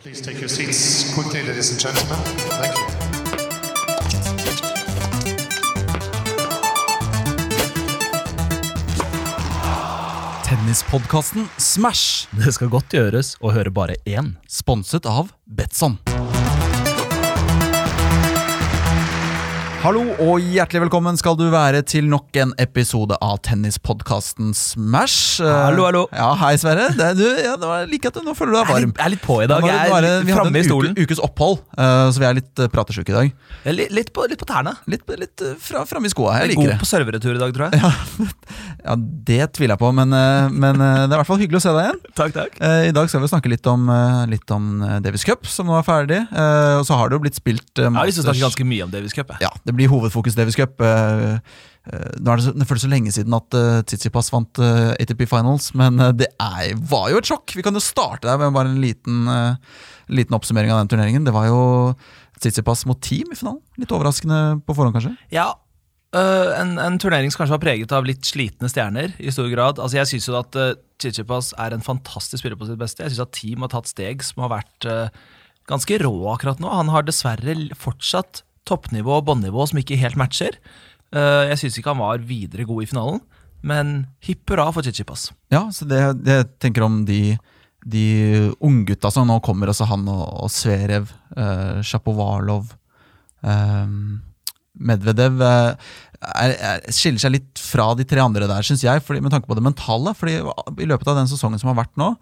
Please take your seats quickly, ladies and gentlemen. Thank you. Tennispodkasten Smash. Det skal godt gjøres å høre bare én. Sponset av Betson. Hallo og hjertelig velkommen skal du være til nok en episode av tennispodkasten Smash. Eh, Hallo, hallo. Ja, Hei, Sverre. Det, du, ja, det var like at du nå føler du deg Jeg er varm. litt, jeg er litt på i dag. jeg er er vi hadde en uke, ukes opphold, uh, så vi er litt uh, pratesjuke i dag. Litt, litt, på, litt på tærne. Litt, litt uh, fra, framme i skoa. Jeg liker det god på serveretur i dag, tror jeg. Ja, Det tviler jeg på, men, eh, men eh, det er i hvert fall hyggelig å se deg igjen. Takk, takk. Eh, I dag skal vi snakke litt om, eh, litt om eh, Davis Cup, som nå er ferdig. Eh, Og så har det jo blitt spilt eh, Jeg har lyst til å snakke ganske mye om Davis Cup. jeg. Ja, det blir hovedfokus Davis Cup. Eh, eh, Nå er det, så, det føles så lenge siden at uh, Tsitsipas vant uh, ATP Finals, men uh, det er, var jo et sjokk. Vi kan jo starte der med bare en liten, uh, liten oppsummering av den turneringen. Det var jo Tsitsipas mot team i finalen. Litt overraskende på forhånd, kanskje. Ja, en, en turnering som kanskje var preget av litt slitne stjerner i stor grad. Altså, jeg syns jo at uh, Chichipas er en fantastisk spiller på sitt beste. Jeg syns at Team har tatt steg som har vært ganske rå akkurat nå. Han har dessverre fortsatt toppnivå og båndnivå som ikke helt matcher. Uh, jeg syns ikke han var videre god i finalen, men hipp hurra for Chichipas. Ja, så det, det jeg tenker om de, de unggutta som nå kommer, altså han og, og Sverev, uh, Sjapovalov um, Medvedev eh, er, er, skiller seg litt fra de tre andre der, syns jeg, fordi, med tanke på det mentale. Fordi I løpet av den sesongen som har vært nå,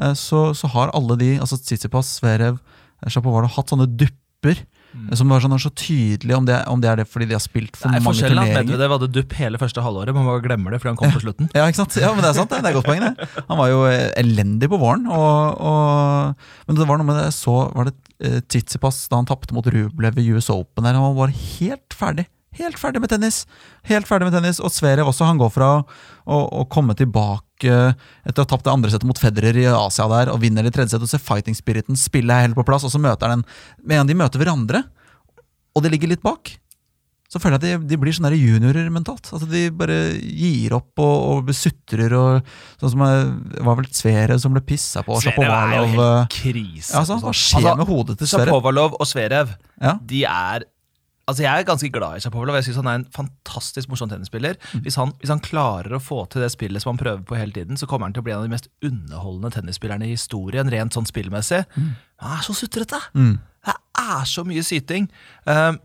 uh, så, så har alle de, altså Tsitsipas, Sverev, eh, Sjapovalov, hatt sånne dupper. Eh, Som var sånn, er så tydelig om det, om det er det fordi de har spilt for er mange forskjellen at var Medvedev hadde dupp hele første halvåret, man bare glemmer det fordi han kom på slutten. Ja, ikke sant? Ja, men det er sant, det. det er godt poeng. det. Han var jo eh, elendig på våren. Og, og, men det var noe med det så var det eh, Tsitsipas da han tapte mot Rublev i US Open. der Han var helt ferdig. Helt ferdig med tennis. Helt ferdig med tennis. Og Sverev også. Han går fra å, å komme tilbake etter å ha tapt det andre settet mot Federer i Asia der, og vinner det tredje settet og ser fighting spiriten spille er helt på plass, og så møter han en Med en de møter hverandre, og det ligger litt bak, så føler jeg at de, de blir sånne juniorer mentalt. Altså De bare gir opp og, og sutrer og Sånn som eh, det var vel Svere som ble pissa på. helt eh, ja, altså, Hva skjer med hodet til Svere? Sjapovalov og Sverev, Ja. de er Altså Jeg er ganske glad i Sjapovalov. Jeg synes Han er en fantastisk morsom tennisspiller. Mm. Hvis, han, hvis han klarer å få til det spillet som han prøver på hele tiden, så kommer han til å bli en av de mest underholdende tennisspillerne i historien, rent sånn spillmessig. Han er så sutrete! Mm. Det er så mye syting. Um,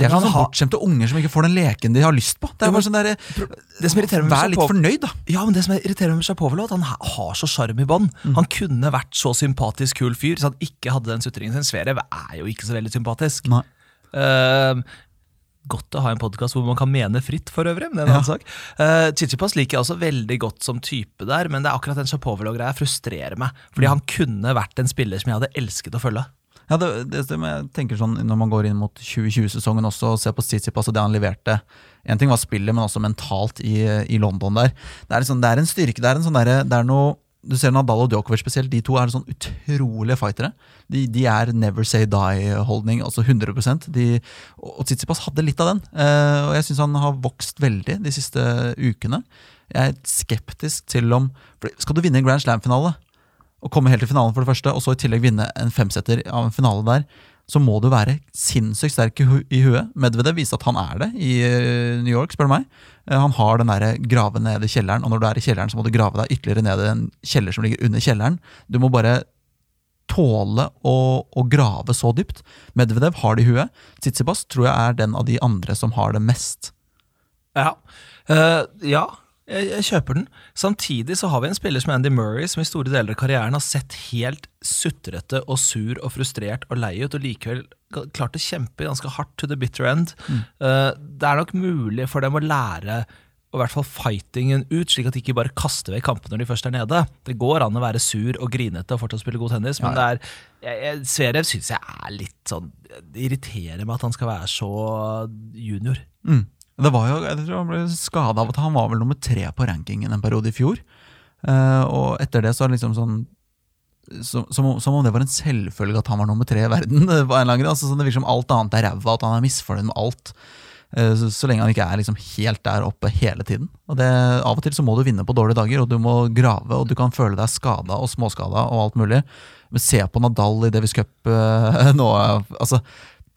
Det er sånn ha bortskjemte unger som ikke får den leken de har lyst på. Det er Ja, bare sånn der, det som irriterer meg Vær litt fornøyd, da. Ja, men det som irriterer meg med at han har så sjarm i bånn. Mm. Han kunne vært så sympatisk kul fyr hvis han ikke hadde den sutringen sin. Sverev er jo ikke så veldig sympatisk. Nei. Uh, godt å ha en podkast hvor man kan mene fritt, for øvrig. Men det er en annen sak. Uh, Chichipas liker jeg også veldig godt som type der, men det er akkurat den Shapovalov-greia frustrerer meg. Fordi Mm. han kunne vært en spiller som jeg hadde elsket å følge. Ja, det, det, jeg tenker sånn Når man går inn mot 2020-sesongen også og ser på Tsitsipas og det han leverte En ting var spillet, men også mentalt i, i London der. Det er, liksom, det er en styrke. Det er en sånn der, det er noe Du ser Nadal og Djokovic spesielt. De to er sånn utrolige fightere. De, de er never say die-holdning, altså 100% de, Og Tsitsipas hadde litt av den. Eh, og jeg syns han har vokst veldig de siste ukene. Jeg er skeptisk til om Skal du vinne en Grand Slam-finale, å komme helt til finalen for det første, og så i tillegg vinne en femsetter av en finale der, så må du være sinnssykt sterk i, hu huet. Medvedev viste at han er det i eh, New York, spør du meg. Eh, han har den derre grave ned i kjelleren, og når du er i kjelleren, så må du grave deg ytterligere ned i en kjeller som ligger under kjelleren. Du må bare tåle å, å grave så dypt. Medvedev har det i huet. Tsitsipas tror jeg er den av de andre som har det mest. Ja, Uh, ja jeg, jeg kjøper den. Samtidig så har vi en spiller som Andy Murray, som i store deler av karrieren har sett helt sutrete og sur og frustrert og lei ut, og likevel klart å kjempe ganske hardt to the bitter end. Eh, det er nok mulig for dem å lære og i hvert fall fightingen ut, slik at de ikke bare kaster vekk kampene når de først er nede. Det går an å være sur og grinete og fortsatt spille god tennis, men det er jeg, jeg, Zverev syns jeg er litt sånn Det irriterer meg at han skal være så junior. Mm. Det var jo, jeg tror Han ble skada av at han var vel nummer tre på rankingen en periode i fjor. Uh, og etter det så er det liksom sånn som, som, om- som om det var en selvfølge at han var nummer tre i verden. på en eller altså, sånn, det virker som alt annet er ræva, at han er misfornøyd med alt. Eh, Så, så lenge han ikke er liksom helt der oppe hele tiden. Og det, Av og til så må du vinne på dårlige dager, og du må grave, og du kan føle deg skada og småskada og alt mulig. Men se på Nadal i Davis Cup eh, nå. altså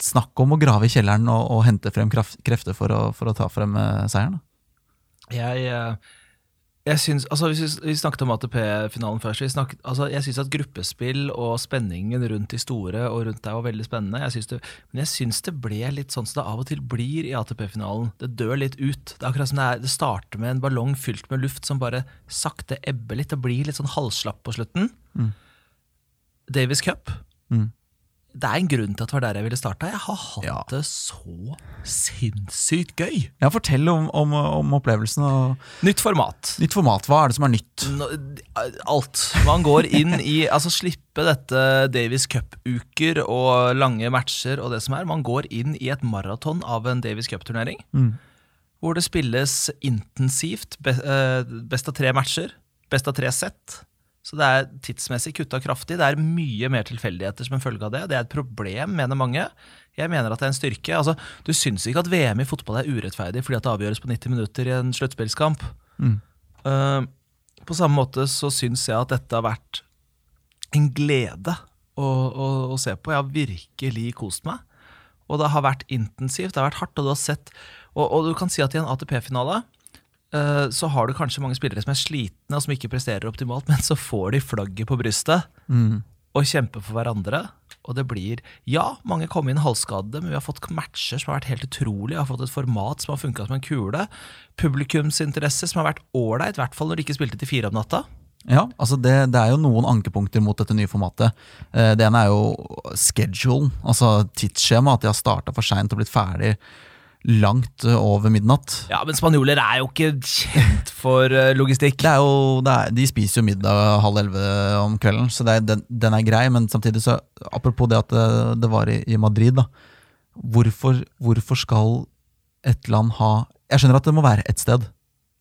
Snakk om å grave i kjelleren og, og hente frem krefter for å, for å ta frem eh, seieren. Jeg, eh, jeg synes, altså hvis vi, vi snakket om ATP-finalen først. Vi snakket, altså jeg syns at gruppespill og spenningen rundt de store og rundt deg var veldig spennende. Jeg synes det, men jeg syns det ble litt sånn som det av og til blir i ATP-finalen. Det dør litt ut. Det er akkurat som det, er, det starter med en ballong fylt med luft som bare sakte ebber litt. Det blir litt sånn halvslapp på slutten. Davis Cup. Mm. Det er en grunn til at det var der jeg ville starta. Jeg har hatt Ja. det så sinnssykt gøy. Ja, Fortell om, om, om opplevelsen. og Nytt format. Nytt format, hva er det som er nytt? Nå- Alt. Man går inn i Altså slippe dette Davis Cup-uker og lange matcher og det som er. Man går inn i et maraton av en Davis Cup-turnering. Hvor det spilles intensivt. eh, Best av tre matcher. Best av tre sett. Så det er tidsmessig kutta kraftig. Det er mye mer tilfeldigheter som en følge av det. Det er et problem, mener mange. Jeg mener at det er en styrke. Altså, du syns ikke at VM i fotball er urettferdig fordi at det avgjøres på 90 minutter i en sluttspillskamp. Eh, på samme måte så syns jeg at dette har vært en glede å, å, å se på. Jeg har virkelig kost meg. Og det har vært intensivt, det har vært hardt, og du har sett Og, og du kan si at i en ATP-finale så har du kanskje mange spillere som er slitne og som ikke presterer optimalt, men så får de flagget på brystet og kjemper for hverandre. Og det blir Ja, mange kom inn halvskadde, men vi har fått matcher som har vært helt utrolig. Vi har fått et format som har funka som en kule. Publikumsinteresse som har vært ålreit, i hvert fall når de ikke spilte til fire om natta. Ja, altså det, det er jo noen ankepunkter mot dette nye formatet. Eh, Det ene er jo schedulen, altså tidsskjema. At de har starta for seint og blitt ferdig langt eh, over midnatt. Ja, men spanjoler er jo ikke kjent for eh, logistikk. Det er jo, det er, de spiser jo middag halv elleve om kvelden, så det er, den, den er grei. Men samtidig, så apropos det at det, det var i, i Madrid, da. Hvorfor, hvorfor skal et land ha Jeg skjønner at det må være et sted.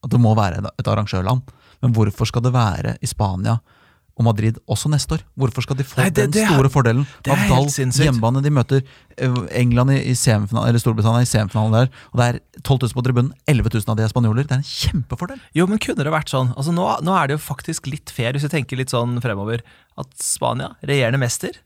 At det må være et arrangørland. Men hvorfor skal det være i Spania og Madrid også neste år? Hvorfor skal de få Nei, det- den det store fordelen? det helt Nadal, hjemmebane, de møter eh, England i, i eller Storbritannia i semifinalen der, og det er 12 000 på tribunen. 11 000 av de er spanjoler. Det er en kjempefordel. Jo, men kunne det vært sånn? Altså, nå, nå er det jo faktisk litt fair, hvis vi tenker litt sånn fremover, at Spania, regjerende mester,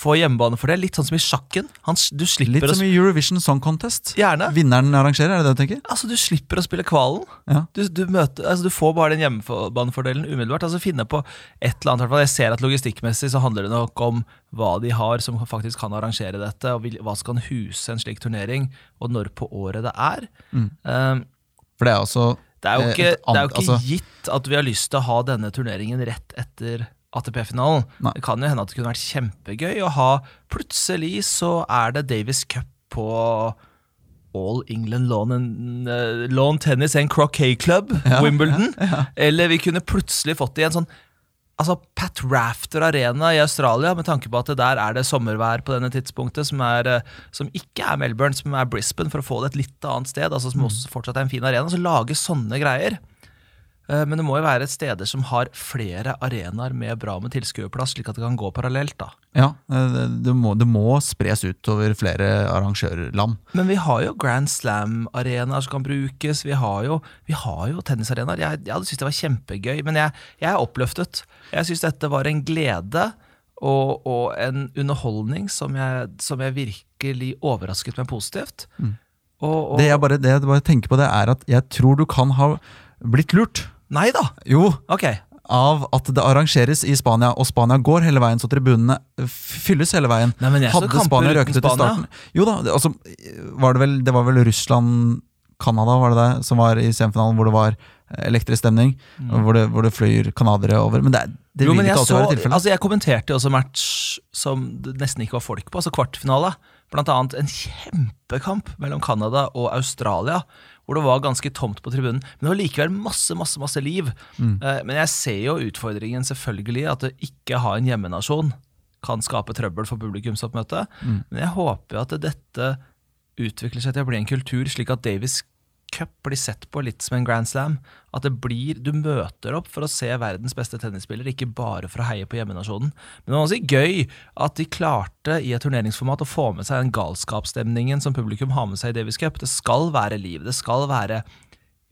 får hjemmebanefordel. Litt sånn som i sjakken. Han, du slipper Litt som i Eurovision Song Contest. Gjerne. Vinneren arrangerer, er det det du tenker? Altså, Du slipper å spille kvalen. Ja. Du, du, møter, altså, du får bare den hjemmebanefordelen umiddelbart. Altså Finne på et eller annet. Jeg ser at Logistikkmessig så handler det nok om hva de har som faktisk kan arrangere dette, og vil, hva som kan huse en slik turnering, og når på året det er. Um, For det er også det er jo ikke, det er jo ikke altså, gitt at vi har lyst til å ha denne turneringen rett etter ATP-finalen. Det kan jo hende at det kunne vært kjempegøy å ha Plutselig så er det Davis Cup på All England Lawn, and, uh, Lawn Tennis and Croquet Club, Wimbledon. Eller vi kunne plutselig fått det i en sånn Altså Pat Rafter Arena i Australia, med tanke på at det der er det sommervær på denne tidspunktet, som, er, eh, som ikke er Melbourne, som er Brisbane, for å få det et litt annet sted. altså Som også fortsatt er en fin arena. Så lage sånne greier. Eh, Men det må jo være steder som har flere arenaer med bra med tilskuerplass, slik at det kan gå parallelt. da. Ja, eh, det må, det må spres utover flere arrangørland. Men vi har jo Grand Slam-arenaer som kan brukes. Vi har jo, vi har jo tennisarenaer. Jeg, jeg hadde syntes det var kjempegøy, men jeg, jeg er oppløftet. Jeg syns dette var en glede og, og en underholdning som jeg, som jeg virkelig overrasket meg positivt. Og, og, Det jeg, bare, det jeg bare tenker på, det er at jeg tror du kan ha blitt lurt. Nei da! Jo, Ok. av at det arrangeres i Spania, og Spania går hele veien, så tribunene fylles hele veien. Nei, men jeg så Hadde kamper Spania uten røket ut i Spania. starten Jo da, det, altså, var det, vel, det var vel Russland Canada var det det, som var i semifinalen, hvor det var elektrisk stemning. og Hvor, det, hvor det flyr canadiere over. Men det, det Mm. Jo, vil men ikke jeg, alltid så, være tilfellet. altså jeg kommenterte jo også match som det nesten ikke var folk på, altså kvartfinale. Blant annet en kjempekamp mellom Canada og Australia, hvor det var ganske tomt på tribunen. Men det var likevel masse, masse, masse liv. Eh, Men jeg ser jo utfordringen selvfølgelig, at å ikke ha en hjemmenasjon kan skape trøbbel for publikumsoppmøte. Men jeg håper jo at dette utvikler seg til å bli en kultur, slik at Davis cup blir sett på litt som en grand slam. At det blir, du møter opp for å se verdens beste tennisspiller, ikke bare for å heie på hjemmenasjonen. Men det var også gøy at de klarte i et turneringsformat å få med seg den galskapsstemningen som publikum har med seg i Davis Cup. Det skal være liv. Det skal være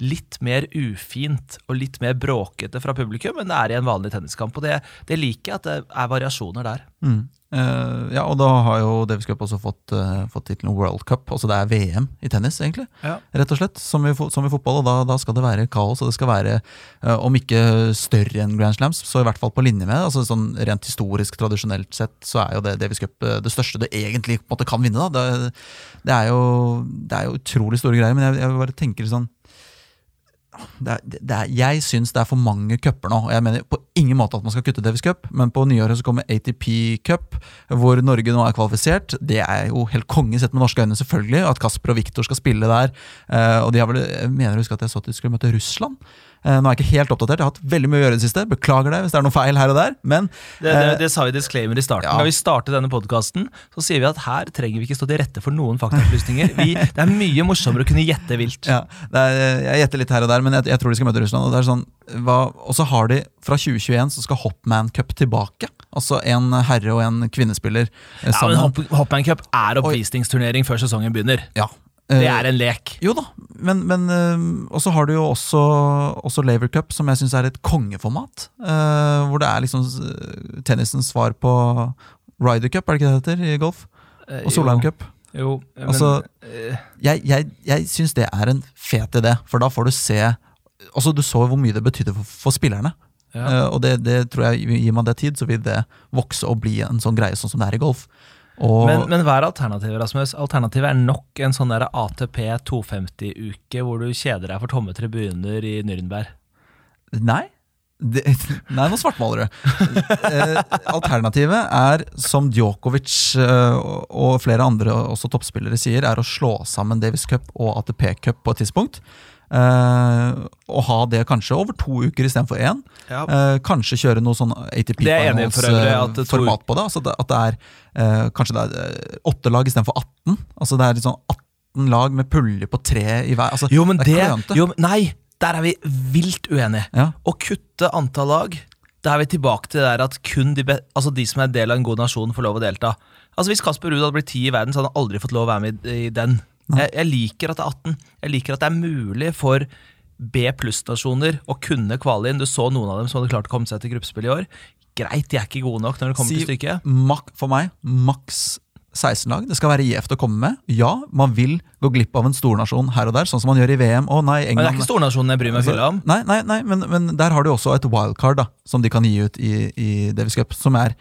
litt mer ufint og litt mer bråkete fra publikum enn det er i en vanlig tenniskamp. Og det, det liker jeg, at det er variasjoner der. Mm. Eh, ja, og da har jo Davis Cup også fått, uh, fått tittelen World Cup. Altså det er VM i tennis, egentlig. Ja. Rett og slett, som i, som i fotball. Og da, da skal det være kaos, og det skal være, uh, om ikke større enn Grand Slams, så i hvert fall på linje med. altså sånn Rent historisk, tradisjonelt sett, så er jo det Davis Cup det største du egentlig på en måte kan vinne. da. Det, det, er, jo, det er jo utrolig store greier, men jeg, jeg bare tenker sånn det er, det er, jeg syns det er for mange cuper nå. og Jeg mener på ingen måte at man skal kutte Davis Cup, men på nyåret så kommer ATP Cup, hvor Norge nå er kvalifisert. Det er jo helt konge sett med norske øyne, selvfølgelig. At Kasper og Viktor skal spille der. Eh, og de har vel, jeg mener å husker at jeg så at de skulle møte Russland. Eh, nå er jeg ikke helt oppdatert, jeg har hatt veldig mye å gjøre i det siste. Beklager det hvis det er noe feil her og der. Men Det, det, eh, det sa vi disclaimer i starten. ja. Da vi startet denne podkasten, så sier vi at her trenger vi ikke stå til rette for noen faktaopplysninger. Det er mye morsommere å kunne gjette vilt. Ja, er, jeg gjetter litt her og der, men jeg, jeg tror de skal møte Russland. Og er sånn, hva, og så har de fra 2021 så skal Hopman Cup tilbake. Altså en herre og en kvinnespiller. eh, Ja, men. Hop Hopman Cup er oppvisningsturnering før sesongen begynner. Ja. Det Eh, er en lek. Jo da, men, men uh, Og så har du jo også, også Laver Cup, som jeg syns er et kongeformat. Uh, hvor det er liksom tennisens svar på Ryder Cup, er det ikke det heter i golf? Og Solheim Cup. Jo, men Altså, Jeg, jeg, jeg syns det er en fet idé, for da får du se Altså Du så hvor mye det betydde for, for spillerne. ja. Og det, det tror jeg Gir man det tid, så vil det vokse og bli en sånn greie sånn som det er i golf. Og, Men, men hva er alternativet, Rasmus? Alternativet er nok en sånn der ATP 250-uke hvor du kjeder deg for tomme tribuner i Nürnberg. Nei. Det, nei, nå svartmaler du. Eh, alternativet er, som Djokovic eh, og- og flere andre også toppspillere sier, er å slå sammen Davis Cup og ATP Cup på et tidspunkt. Eh, og ha det kanskje over to uker istedenfor én. Ja. Eh, kanskje kjøre noe sånn ATP Det er jeg enig i for øvrig, at to- format på det. Altså at det er eh, kanskje det er eh, åtte lag istedenfor 18. Altså det er litt sånn 18 lag med puljer på tre i hver. Altså, Jo, men det det, er jo, Nei, der er vi vilt uenige. Ja. Å kutte antall lag, da er vi tilbake til det der at kun de, altså de som er del av en god nasjon, får lov å delta. Altså Hvis Kasper Ruud hadde blitt ti i verden, så hadde han aldri fått lov å være med i, i den. Jeg, jeg liker at det er 18. Jeg liker at det er mulig for B pluss-nasjoner å kunne kvale inn. Du så noen av dem som hadde klart å komme seg til gruppespill i år. Greit, de er ikke gode nok når det kommer Si- til stykket. mak, for meg, maks 16 lag. Det skal være gjevt å komme med. Ja, man vil gå glipp av en stornasjon her og der, sånn som man gjør i VM. Å nei, Men det er ikke stornasjonen jeg bryr meg filla om. Nei, nei, nei men, men der har du også et wildcard da, som de kan gi ut i, i Davis Cup, som er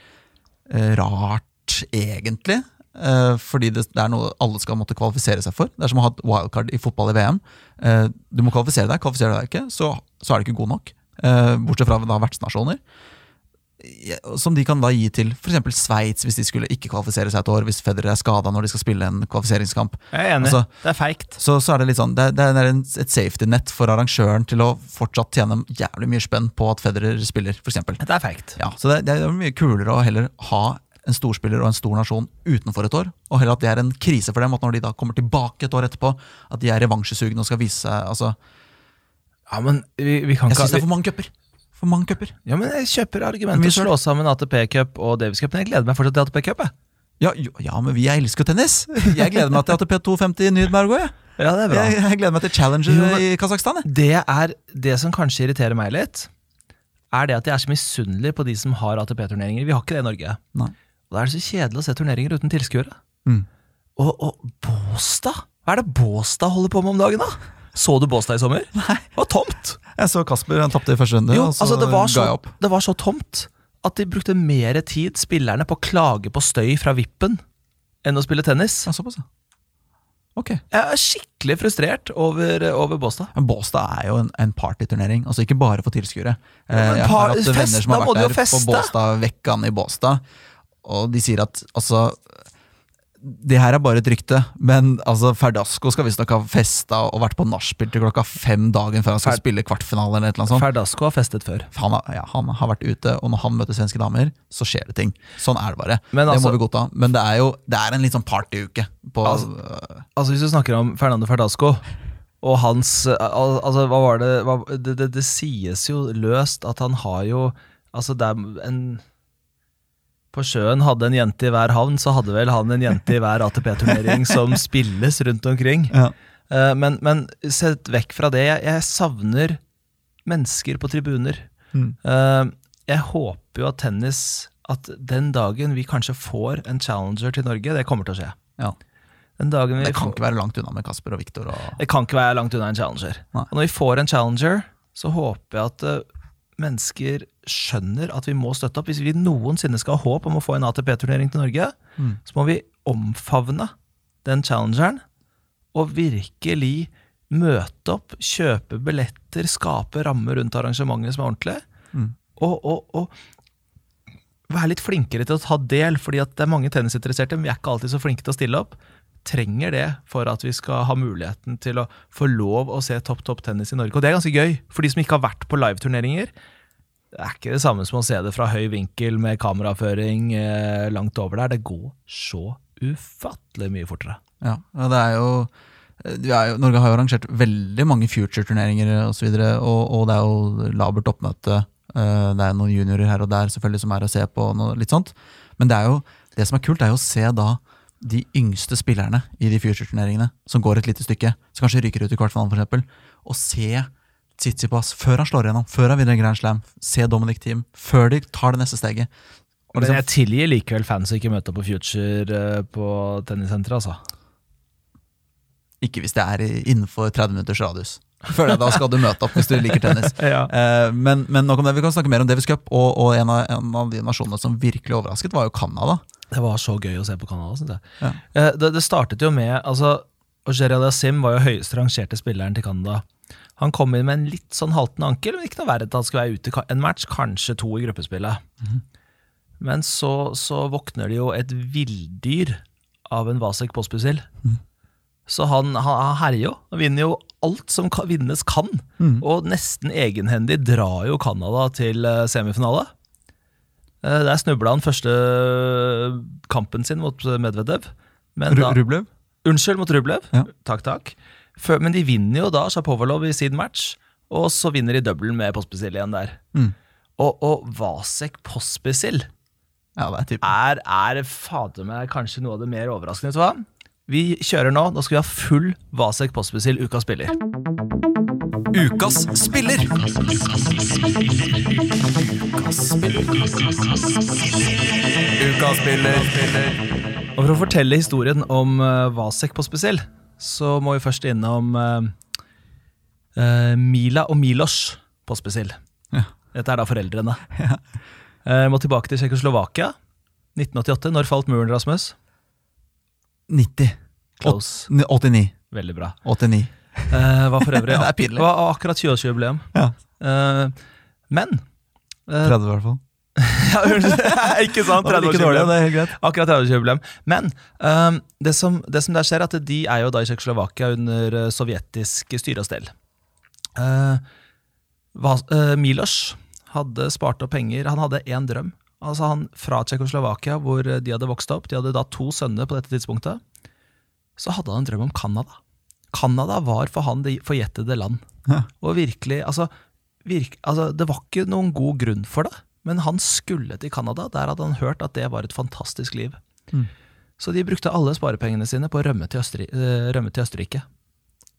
eh, rart, egentlig. Eh, fordi det, er noe alle skal måtte kvalifisere seg for. Det er som å ha et wildcard i fotball i VM. Eh, du må kvalifisere deg. Kvalifiserer du deg ikke, så, så er du ikke god nok. Eh, bortsett fra da vertsnasjoner. Som de kan da gi til f.eks. Sveits, hvis de skulle ikke kvalifisere seg et år. Hvis Federer er skada når de skal spille en kvalifiseringskamp. Jeg er enig. Altså, det er feigt. Så, så er det litt sånn, det, det er en, et safety net for arrangøren til å fortsatt tjene jævlig mye spenn på at Federer spiller, f.eks. Det er feigt. Ja, så det, det er mye kulere å heller ha en storspiller og en stor nasjon utenfor et år, og heller at det er en krise for dem, at når de da kommer tilbake et år etterpå, at de er revansjesugne og skal vise seg altså, Ja, men vi, vi kan Jeg syns det er for mange cuper! For mange cuper. Ja, men Jeg kjøper Men argumentet å slå sammen ATP Cup og Davis Cup, men jeg gleder meg fortsatt til ATP Cup. Ja, ja, men vi elsker jo tennis! Jeg gleder meg til ATP 250 i òg, jeg. Ja, det er jeg. Jeg gleder meg til Challenger Jo, i Kasakhstan. Det er det som kanskje irriterer meg litt, er det at jeg er så misunnelig på de som har ATP-turneringer. Vi har ikke det i Norge. Nei. Da er det så kjedelig å se turneringer uten tilskuere. Mm. Og, og Båstad? Hva er det Båstad holder på med om dagen, da? Så du Båstad i sommer? Nei. Det var tomt! Jeg så Kasper, han tapte i første runde, Jo, og så altså det var, ga så, jeg opp. det var så tomt at de brukte mer tid, spillerne, på å klage på støy fra vippen enn å spille tennis. Ja, såpass, ja. Ok. Jeg er skikkelig frustrert over, over Båstad. Men Båstad er jo en, en partyturnering, altså ikke bare for tilskuere. Ja, jeg har hatt venner som har vært der på. Båstad-vekkan i Båstad, og de sier at altså Det her er bare et rykte, men altså Ferdasco skal visstnok ha festa og vært på nachspiel til klokka fem dagen før han skal Ferd- spille kvartfinale. eller et eller annet sånt. Ferdasco har festet før. Han har, ja, han har vært ute, og når han møter svenske damer, så skjer det ting. Sånn er det bare. Men det altså- må vi godta. Men det er jo det er en litt sånn partyuke. på Altså- øh, Altså Hvis du snakker om Fernando Ferdasco Og hans al- Altså, hva var det hva, det, det Det sies jo løst at han har jo Altså, det er en På sjøen hadde en jente i hver havn, så hadde vel han en jente i hver ATP-turnering som spilles rundt omkring. Ja. Eh, men, men sett vekk fra det, jeg, jeg savner mennesker på tribuner. Mm. Eh, jeg håper jo at tennis At den dagen vi kanskje får en challenger til Norge, det kommer til å skje. Ja. Den dagen vi Det kan får- ikke være langt unna med Kasper og Viktor. Og... det kan ikke være langt unna en challenger. Nei. Og når vi får en challenger, så håper jeg at eh, mennesker skjønner at vi må støtte opp. Hvis vi noensinne skal ha håp om å få en ATP-turnering til Norge, Mm. så må vi omfavne den challengeren og virkelig møte opp, kjøpe billetter, skape rammer rundt arrangementet som er ordentlig. Mm. Og, og, og være litt flinkere til å ta del, fordi at det er mange tennisinteresserte, men vi er ikke alltid så flinke til å stille opp. Trenger det for at vi skal ha muligheten til å få lov å se topp topp tennis i Norge. Og det er ganske gøy, for de som ikke har vært på liveturneringer. Det er ikke det samme som å se det fra høy vinkel med kameraføring eh, langt over der. Det går så ufattelig mye fortere. Ja, og det er jo, er jo Norge har jo arrangert veldig mange future-turneringer osv., og, og, og det er jo labert oppmøte. eh, Det er noen juniorer her og der selvfølgelig som er å se på, litt sånt. Men det, er jo, det som er kult, er jo å se da de yngste spillerne i de future-turneringene, som går et lite stykke, som kanskje ryker ut i kvartfinalen f.eks., og se Tsitsipas før han slår igjennom, før han vinner Grand Slam, se Dominic Thiem, før de tar det neste steget. Og Men liksom, jeg tilgir likevel fans å ikke møte opp på Future eh, på tennissenteret, altså. ikke hvis det er innenfor 30 minutters radius. Føler jeg Da skal du møte opp hvis du liker tennis. Ja. Eh, men, men nok om det, vi kan snakke mer om Davis Cup, og, og en, av, en av de nasjonene som virkelig overrasket, var jo Canada. Det var så gøy å se på Canada, syns jeg. Ja. Eh, Det, det startet jo med altså, Ogier Aliasim var jo høyest rangerte spilleren til Canada. Han kom inn med en litt sånn haltende ankel, men ikke noe verre at han skulle være ute en match, kanskje to i gruppespillet. Men så, så våkner det jo et villdyr av en Vasek Pospisil. Så han, han, han herjer jo. Han vinner jo alt som kan, vinnes kan. Og nesten egenhendig drar jo Canada til eh, semifinale. Eh, Der snubla han første kampen sin mot Medvedev. Men da, Rublev? unnskyld, mot Rublev. Ja. Takk, takk. Men de vinner jo da Sjapovalov i sin match, og så vinner de double med Pospisil igjen der. Mm. Og, og Vasek Pospisil Ja, er er, er fader meg kanskje noe av det mer overraskende. Du hva? Vi kjører nå. Nå skal vi ha full Vasek Pospisil ukas spiller. Ukas spiller! Ukas spiller. Og For å fortelle historien om uh, Vasek Pospisil, så må vi først innom eh, eh, Mila og Milos Pospisil. Ja. Dette er da foreldrene. Uh, må tilbake til Tsjekkoslovakia. 1988. Når falt muren, Rasmus? 90. Close. 89. Veldig bra. 89. Uh, var for øvrig Det er pinlig. var akkurat 20-årsjubileum. Ja. Uh, men uh, 30 i hvert fall. ja, Ikke sant? Det var like 30-årsjubileum. dårlig, det er helt greit. Akkurat 30-årsjubileum. Men ehm, det, som, det som der skjer, er at de er jo da i Tsjekkoslovakia under eh, sovjetisk styre og stell. Eh, eh, Milos hadde spart opp penger. Han hadde én drøm. Altså han Fra Tsjekkoslovakia, hvor de hadde vokst opp, de hadde da to sønner på dette tidspunktet, så hadde han en drøm om Canada. Canada var for han det forjettede land. Ja. Og virkelig, altså, virk, altså Det var ikke noen god grunn for det, men han skulle til Canada. Der hadde han hørt at det var et fantastisk liv. Mm. Så de brukte alle sparepengene sine på å rømme til, Østri eh, rømme til Østerrike.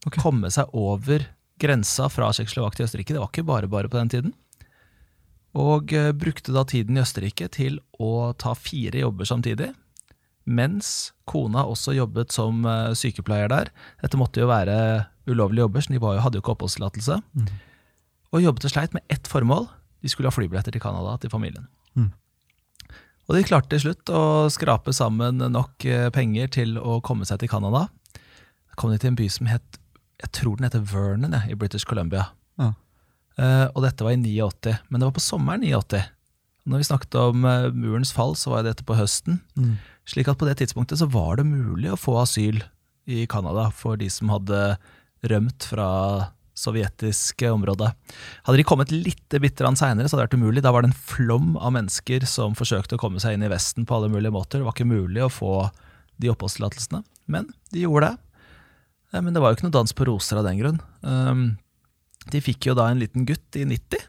Okay. Komme seg over grensa fra Tsjekkoslovakia til Østerrike. Det var ikke bare bare på den tiden. Og eh, brukte da tiden i Østerrike til å ta fire jobber samtidig. Mens kona også jobbet som eh, sykepleier der. Dette måtte jo være ulovlige jobber, så de var jo, hadde jo ikke oppholdstillatelse. Og jobbet og sleit med ett formål. De skulle ha flybilletter til Canada til familien. Mm. Og de klarte til slutt å skrape sammen nok eh, penger til å komme seg til Canada. Da kom de til en by som het Jeg tror den heter Vernon i British Columbia. Ja. Eh, og dette var i 89, men det var på sommeren 89. Når vi snakket om eh, murens fall, så var dette på høsten. Mm. Slik at på det tidspunktet så var det mulig å få asyl i Canada for de som hadde rømt fra sovjetiske området. Hadde de kommet litt bitte seinere, så hadde det vært umulig. Da var det en flom av mennesker som forsøkte å komme seg inn i Vesten på alle mulige måter. Det var ikke mulig å få de oppholdstillatelsene, men de gjorde det. Eh, Men det var jo ikke noe dans på roser av den grunn. De fikk jo da en liten gutt i 90.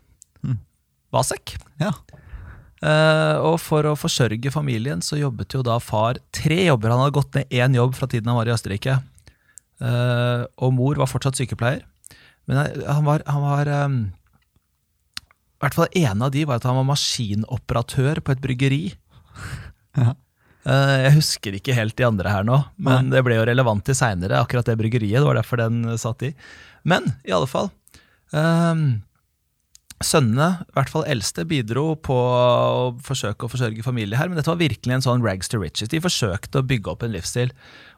Mm. Vasek. Ja. Uh, og for å forsørge familien så jobbet jo da far tre jobber. Han hadde gått ned én jobb fra tiden han var i Østerrike. Uh, og mor var fortsatt sykepleier. Men han- var, han var um, I hvert fall en av de var at han var maskinoperatør på et bryggeri. Ja. Eh, jeg husker ikke helt de andre her nå, men det ble jo relevant til seinere, akkurat det bryggeriet. Det var derfor den satt i. Men i alle fall. Ehm, Sønnene, i hvert fall eldste, bidro på å forsøke å forsørge familie her, men dette var virkelig en sånn rags to riches. De forsøkte å bygge opp en livsstil.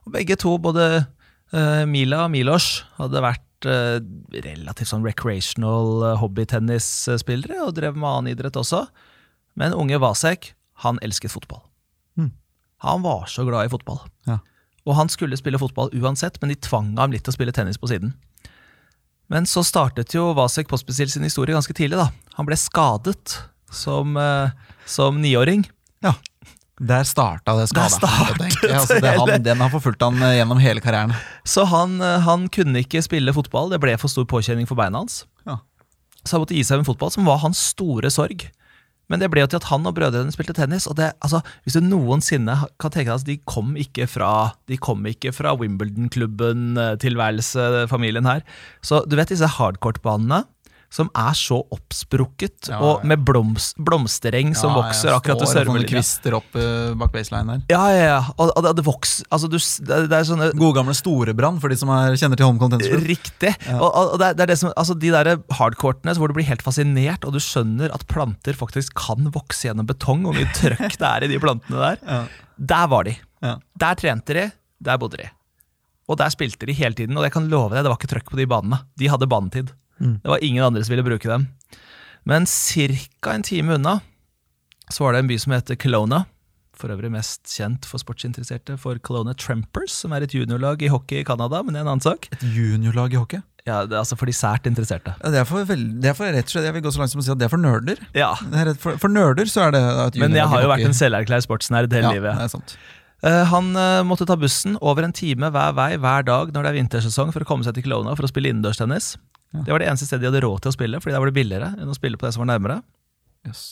Og begge to, både eh, Mila og Milos, hadde vært eh, relativt sånn recreational eh, hobbytennisspillere og drev med annen idrett også. Men unge Vasek, han elsket fotball. Mm. Han var så glad i fotball. Ja. Og han skulle spille fotball uansett, men de tvang ham litt til å spille tennis på siden. Men så startet jo Vasek Pospisil sin historie ganske tidlig. da. Han ble skadet som, eh, som niåring. ja. Der starta det skada. Altså, han, den har forfulgt han eh, gjennom hele karrieren. Så han, eh, han kunne ikke spille fotball. Det ble for stor påkjenning for beina hans. Ja. Så han måtte gi seg med fotball, som var hans store sorg. Men det ble jo til at han og brødrene spilte tennis. Og det, altså, Hvis du noensinne kan tenke deg at de kom ikke fra De kom ikke fra Wimbledon-klubben-tilværelse, familien her. Så du vet disse hardcourt-banene som er så oppsprukket, Ja, og med bloms, blomstereng som vokser akkurat til servelinja. kvister opp uh, bak baseline der. Ja, ja, ja. Og, og det, vokser altså, du, det, det er sånne Gode gamle Storebrann, for de som er, kjenner til Holmenkollen tennisklubb. Riktig. Og, og det, er, det som, altså De der hardcourtene hvor du blir helt fascinert, og du skjønner at planter faktisk kan vokse gjennom betong, og mye trøkk det er i de plantene der. Ja. Der var de. Ja. Der trente de, der bodde de. Og der spilte de hele tiden, og jeg kan love deg, det var ikke trøkk på de banene. De hadde banetid. Mm. Det var ingen andre som ville bruke dem. Men ca. en time unna så var det en by som heter Kelowna. For øvrig mest kjent for sportsinteresserte for Kelowna Trampers, som er et juniorlag i hockey i Canada, men det er en annen sak. Et juniorlag i hockey. Ja, det er altså for de sært interesserte. Ja, det, er for det er for rett og slett, Jeg vil gå så langt som å si at det er for nerder. Ja, er for, for nerder så er det et Men jeg har jo vært en selverklært sportsnerd hele ja, livet. Det er sant. Eh, han eh, måtte ta bussen over en time hver vei hver dag når det er vintersesong for å komme seg til Kelowna for å spille innendørstennis. Ja. Det var det eneste stedet de hadde råd til å spille, fordi der var det billigere enn å spille på det som var nærmere. Yes.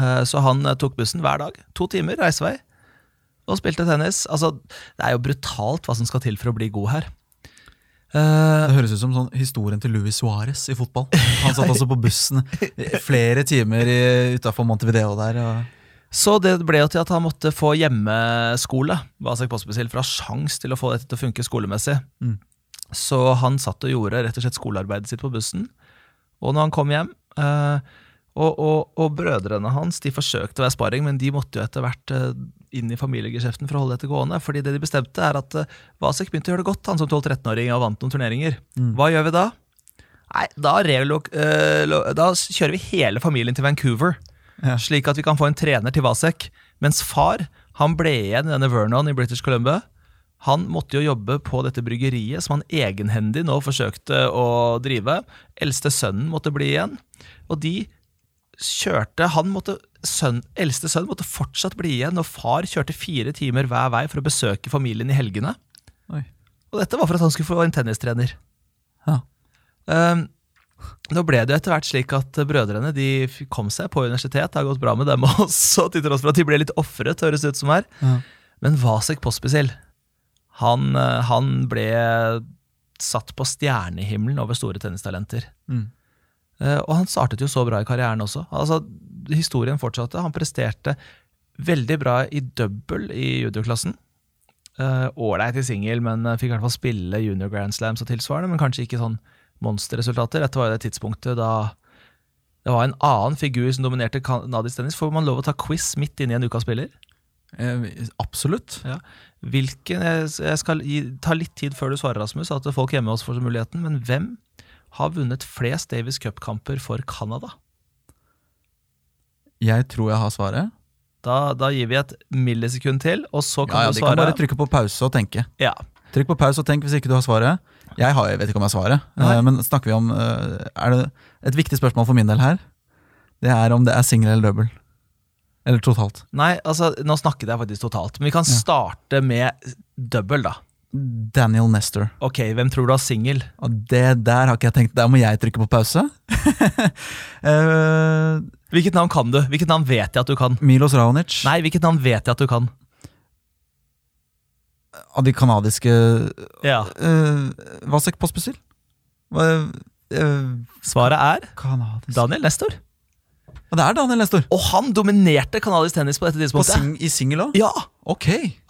Eh, Så han eh, tok bussen hver dag. To timer reisevei. Og spilte tennis. Altså, det er jo brutalt hva som skal til for å bli god her. Eh, Det høres ut som sånn historien til Luis Suárez i fotball. Han satt altså på bussen flere timer utafor Montevideo der. Så det ble jo til at han måtte få hjemmeskole, Vasek Pospisil, for å ha sjans til å få dette til å funke skolemessig. Mm. Så han satt og gjorde rett og slett skolearbeidet sitt på bussen. Og når han kom hjem eh, og, og, og brødrene hans de forsøkte å være sparring, men de måtte jo etter hvert eh, inn i familiegeskjeften for å holde dette gående. fordi det de bestemte, er at eh, Vasek begynte å gjøre det godt, han som 12-13-åring og vant noen turneringer. Mm. Hva gjør vi da? Nei, da, eh, da kjører vi hele familien til Vancouver Ja. slik at vi kan få en trener til Vasek. Mens far han ble igjen i denne Vernon i British Columbia. Han måtte jo jobbe på dette bryggeriet som han egenhendig nå forsøkte å drive. Eldste sønnen måtte bli igjen. Og de kjørte Han måtte sønn, Eldste sønn måtte fortsatt bli igjen, og far kjørte fire timer hver vei for å besøke familien i helgene. Oi. Og dette var for at han skulle få en tennistrener. Ja. Um, nå ble det jo etter hvert slik at brødrene de kom seg på universitet. Det har gått bra med dem også, til tross for at de ble litt ofret, høres det ut som her. Ja. Men Vasek Pospisil, han, eh, han ble satt på stjernehimmelen over store tennistalenter. Mm. Eh, Og han startet jo så bra i karrieren også. Altså, Historien fortsatte. Han presterte veldig bra i double i juniorklassen. Eh, Ålreit i singel, men fikk i hvert fall spille junior grand slams og tilsvarende. Men kanskje ikke sånn monsterresultater. Dette var jo det tidspunktet da det var en annen figur som dominerte canadisk tennis. Får man lov å ta quiz midt inne i en ukas spiller? Eh, absolutt. Hvilken, jeg skal gi, ta litt tid før du svarer, Rasmus, at folk hjemme også får muligheten. Men hvem har vunnet flest Davis Cup-kamper for Canada? Jeg tror jeg har svaret. Da, da gir vi et millisekund til, og så kan Ja, ja, du De kan bare trykke på pause og tenke. Ja. Trykk på pause og tenk hvis ikke du har svaret. Jeg, har, jeg vet ikke om jeg har svaret, Nei. eh, men snakker vi om eh, Er det et viktig spørsmål for min del her? Det er om det er singel eller double. Eller totalt. Nei, altså, nå snakket jeg faktisk totalt, men vi kan starte med double, da. Daniel Nestor. Ok, hvem tror du har singel? Det der har ikke jeg tenkt Der må jeg trykke på pause. uh, Hvilket navn kan du? Hvilket navn vet jeg at du kan? Milos Raonic. Nei, hvilket navn vet jeg at du kan? Av de kanadiske Ja, uh, Vasek Pospisil? Uh, Svaret er kanadisk Daniel Nestor. Og det er Daniel Nestor. Og han dominerte kanadisk tennis på dette På tidspunktet. sing, I singel òg? Ja, Ok.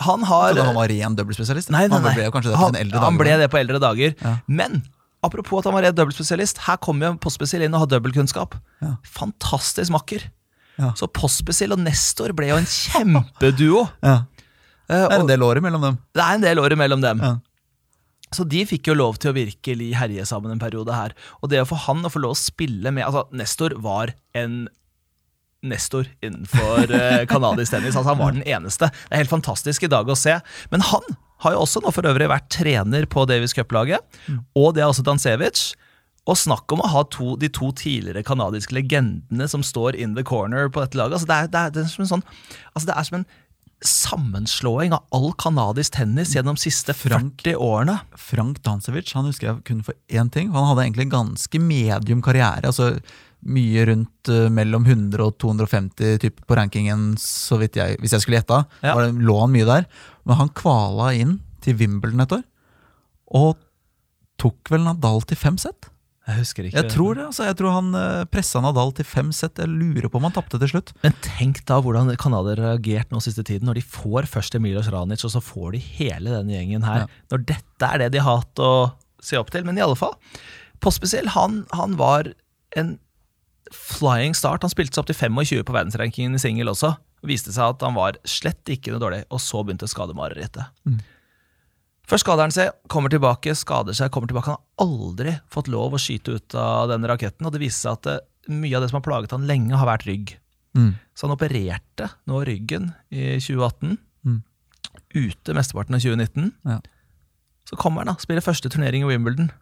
han har han var ren dobbeltspesialist? Nei, nei, nei. Han ble det på han, dager, han ble det på eldre dager. Ja. Men apropos at han var ren dobbeltspesialist, her kommer jo Postspesial inn og har dobbeltkunnskap. Ja. Fantastisk makker. Ja. Så Postspesial og Nestor ble jo en kjempeduo. Ja. Eh, Det er en del år imellom dem. det er en del år imellom dem. Ja. Så de fikk jo lov til å virkelig herje sammen en periode her. Og det å få han å få lov å spille med Altså, Nestor var en Nestor innenfor canadisk kanadisk tennis. Altså, han var den eneste. Det er helt fantastisk i dag å se. Men han har jo også nå for øvrig vært trener på Davis Cup-laget, og det er også Dansevic. Og snakk om å ha to, de to tidligere kanadiske legendene som står in the corner på dette laget. Altså, det, er, det, er, det, er som en sånn, altså, det er som en sammenslåing av all kanadisk tennis gjennom de siste 40 årene. Frank Dansevic han husker jeg kun for én ting. Han hadde egentlig en ganske medium karriere. altså Mye rundt uh, mellom 100 og 250 typ på rankingen, så vidt jeg, hvis jeg skulle gjette. Ja. Lå han mye der. Men han kvala inn til Wimbledon et år, og tok vel Nadal til fem sett. Jeg husker ikke. Jeg tror det, altså, jeg tror han uh, pressa Nadal til fem sett. Jeg lurer på om han tapte til slutt. Men tenk da hvordan Canada har reagert nå siste tiden, når de får først Emilos Ranic, og så får de hele denne gjengen her. Ja. Når dette er det de har hatt å se opp til. Men i alle fall, Pospesiell, han, han var en flying start. Han spilte seg opp til 25 på verdensrankingen i singel også. Viste seg at han var slett ikke noe dårlig, og så begynte skademarerittet. Først skader han seg, kommer tilbake, skader seg, kommer tilbake. Han har aldri fått lov å skyte ut av denne raketten, og det viste seg at det, mye av det som har plaget han lenge, har vært rygg. Mm. Så han opererte nå ryggen i 2018. Mm. Ute mesteparten av 2019. Ja. Så kommer han, da. Spiller første turnering i Wimbledon.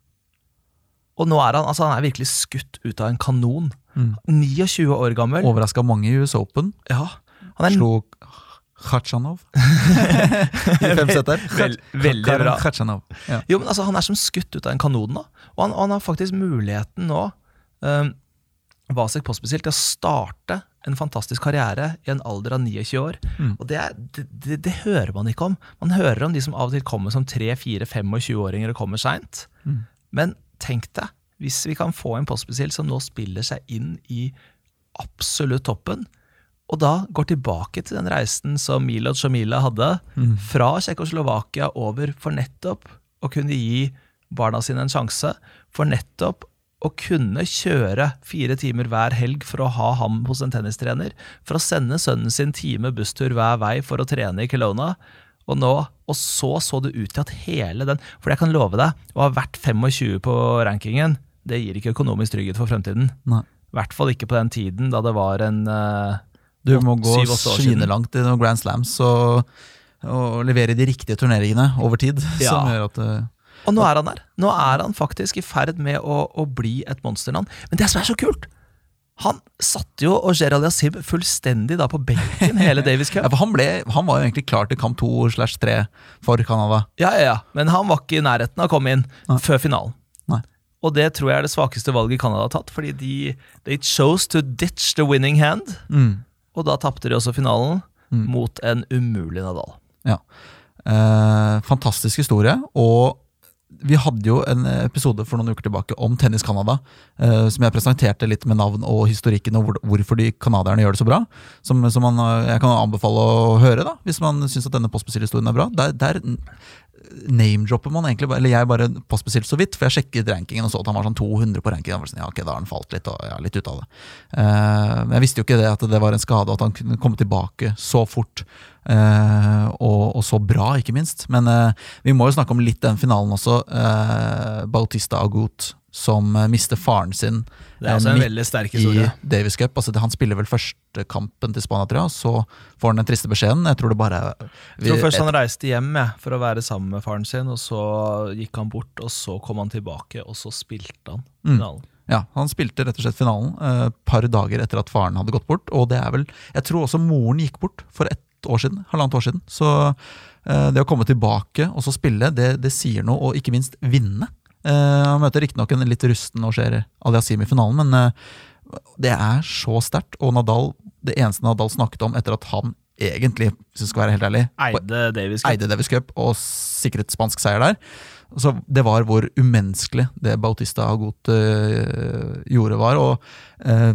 Og nå er han, altså han er virkelig skutt ut av en kanon. Mm. 29 år gammel. Overraska mange i US Open. Ja, han er Slo Khatsjanov i fem setter. Vel- veldig bra. Ja. Jo, men altså, han er som skutt ut av en kanon nå. Og han, han har faktisk muligheten nå, um, Vasek Pospisil, til å starte en fantastisk karriere i en alder av 29 år. Mm. Og det, er, det, det, det hører man ikke om. Man hører om de som av og til kommer som 3-4-25-åringer og kommer seint. Mm. Men tenk deg, hvis vi kan få en Pospisil som nå spiller seg inn i absolutt toppen, og da går tilbake til den reisen som Milo Sjamila hadde, Mm. fra Tsjekkoslovakia over for nettopp å kunne gi barna sine en sjanse, for nettopp å kunne kjøre fire timer hver helg for å ha ham hos en tennistrener, for å sende sønnen sin time busstur hver vei for å trene i Kelowna, og nå, og så så det ut til at hele den For jeg kan love deg, å ha vært 25 på rankingen, det gir ikke økonomisk trygghet for fremtiden. I hvert fall ikke på den tiden da det var en uh, Du må gå svinelangt i noen Grand Slams og, og levere de riktige turneringene over tid. Ja. Som gjør at Uh, Og nå er han der. Nå er han faktisk i ferd med å, å bli et monsternavn. Men det som er så kult Han satte jo og Gerald Yassib fullstendig da på benken hele Davis Cup. Ja, han, ble, han var jo egentlig klar til kamp to slash tre for Canada. Ja, ja, ja. Men han var ikke i nærheten av å komme inn ja. før finalen. Og det tror jeg er det svakeste valget Canada har tatt, fordi de they chose to ditch the winning hand. Mm. Og da tapte de også finalen Mm. mot en umulig Nadal. Ja. Eh, fantastisk historie. Og vi hadde jo en episode for noen uker tilbake om Tennis Canada, eh, som jeg presenterte litt med navn og historikken og hvor, hvorfor de canadierne gjør det så bra. Som, som man, eh, jeg kan anbefale å høre, da, hvis man syns at denne postbestillerhistorien er bra. Der, der name-dropper man egentlig, eller jeg bare postbestilte så vidt, for jeg sjekket rankingen og så at han var sånn 200 på rankingen. Var sånn, ja, ok, Da har han falt litt, og jeg er litt ute av det. Eh, men jeg visste jo ikke det at det var en skade, og at han kunne komme tilbake så fort. Eh, og, og så bra, ikke minst. Men eh, vi må jo snakke om litt den finalen også. eh, Bautista Agut som mister faren sin Det er også en veldig sterk i. Davis Cup. Altså, han spiller vel første kampen til Spania, tror jeg, og så får han den triste beskjeden. Jeg tror det bare vi, Jeg tror først han reiste hjem jeg, for å være sammen med faren sin, og så gikk han bort, og så kom han tilbake, og så spilte han Mm. finalen. Ja, Han spilte rett og slett finalen et par dager etter at faren hadde gått bort. Og det er vel, jeg tror også moren gikk bort for et år siden. Halvannet år siden. Så eh, det å komme tilbake og så spille, det, det sier noe, og ikke minst vinne. Eh, han møter riktignok en litt rusten Osher Aliasim i finalen, men eh, det er så sterkt. Og Nadal, det eneste Nadal snakket om etter at han egentlig, hvis jeg skal være helt ærlig, Eide Davis Cup. eide Davis Cup og sikret spansk seier der. Så det var hvor umenneskelig det Bautista Agut øh, gjorde var. Og, øh,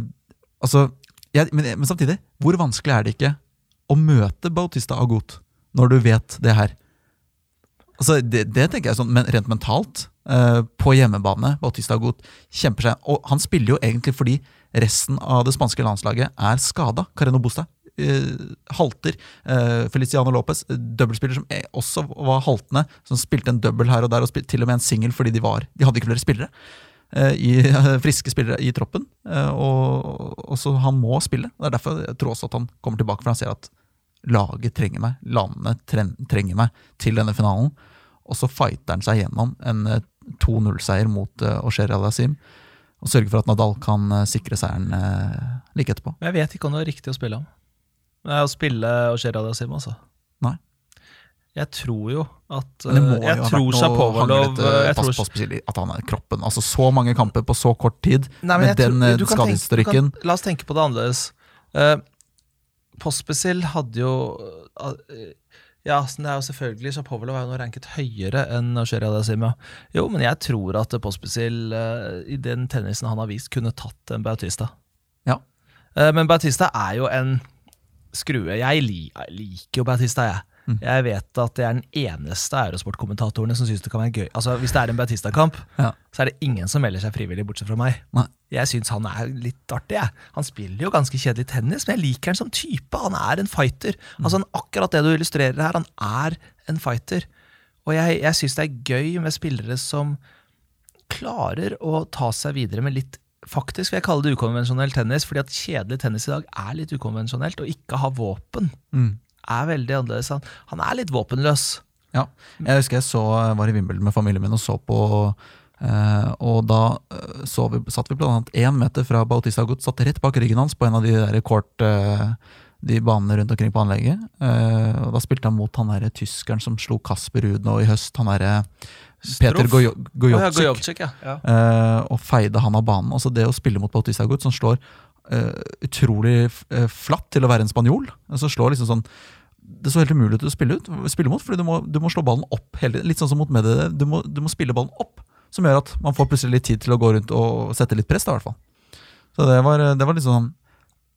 altså, jeg, men, men samtidig, hvor vanskelig er det ikke å møte Bautista Agut når du vet det her? Altså, det, det tenker jeg sånn, men rent mentalt. øh, på hjemmebane, Bautista Agut kjemper seg Og han spiller jo egentlig fordi resten av det spanske landslaget er skada. Carreno Bosta eh, halter. Eh, Feliciano Lopez, dobbeltspiller som også var haltende, som spilte en dobbel her og der, og spilte til og med en singel fordi de var De hadde ikke flere spillere. Eh, I, friske spillere i troppen. eh, og, og så han må spille. Det er derfor jeg tror også at han kommer tilbake, for han ser at laget trenger meg, landene trenger meg til denne finalen. Og så fighter han seg gjennom en eh, 2-0-seier mot uh, Osher Al-Azim Og sørger for at Nadal kan eh, sikre seieren eh, like etterpå. Jeg vet ikke om det er riktig å spille ham. Er å spille Osher Aliasim, altså. Jeg tror jo at Men det må eh, Jeg jo ha tror vært noe Shapovalov hanglete eh, jeg pass tror- på spesielt at han er kroppen. Altså Så mange kamper på så kort tid, Nei, men med jeg tror- den eh, du kan tenke- skadehistorikken. du kan- La oss tenke på det annerledes. Uh, Pospisil hadde jo eh, Ja, så det er jo selvfølgelig Shapovalov er jo nå ranket høyere enn Sheria Aliasim. Jo, men jeg tror at Pospisil eh, i den tennisen han har vist, kunne tatt en Bautista. Ja. Eh, men Bautista er jo en skrue. Jeg, li jeg liker jo Bautista, jeg. Mm. Jeg vet at det er den eneste aerosportkommentatorene som syns det kan være gøy. Altså, Hvis det er en Bautista-kamp, Ja. så er det ingen som melder seg frivillig, bortsett fra meg. Nei. Jeg syns han er litt artig. Jeg. Han spiller jo ganske kjedelig tennis, men jeg liker han som type. Han er en fighter. Altså han, Akkurat det du illustrerer her, han er en fighter. Og jeg, jeg syns det er gøy med spillere som klarer å ta seg videre med litt Faktisk vil jeg kalle det ukonvensjonell tennis, fordi at kjedelig tennis i dag er litt ukonvensjonelt. Å ikke ha våpen Mm. Er veldig annerledes. Han, han er litt våpenløs. Ja. Jeg husker jeg så, var i Wimbledon med familien min og så på Uh, Og da eh, så vi, satt vi annet én meter fra Bautista Agut, satt rett bak ryggen hans på en av de der kort uh, De banene rundt omkring på anlegget. Eh, og Da spilte han mot han der, tyskeren som slo Kasper Ruud nå i høst. Han derre Peter Gojovcik. Gojovcik, ja. ja. eh, og feide han av banen. Altså det å spille mot Bautista Agut, som slår eh, utrolig eh, flatt til å være en spanjol. Altså slår liksom sånn Det så helt umulig ut å spille, ut, spille mot, fordi du må, du må slå ballen opp hele. Litt sånn som mot Medvedev. Du du må spille ballen opp, som gjør at man får plutselig litt tid til å gå rundt og sette litt press. da i hvert fall. Så det var, det var litt sånn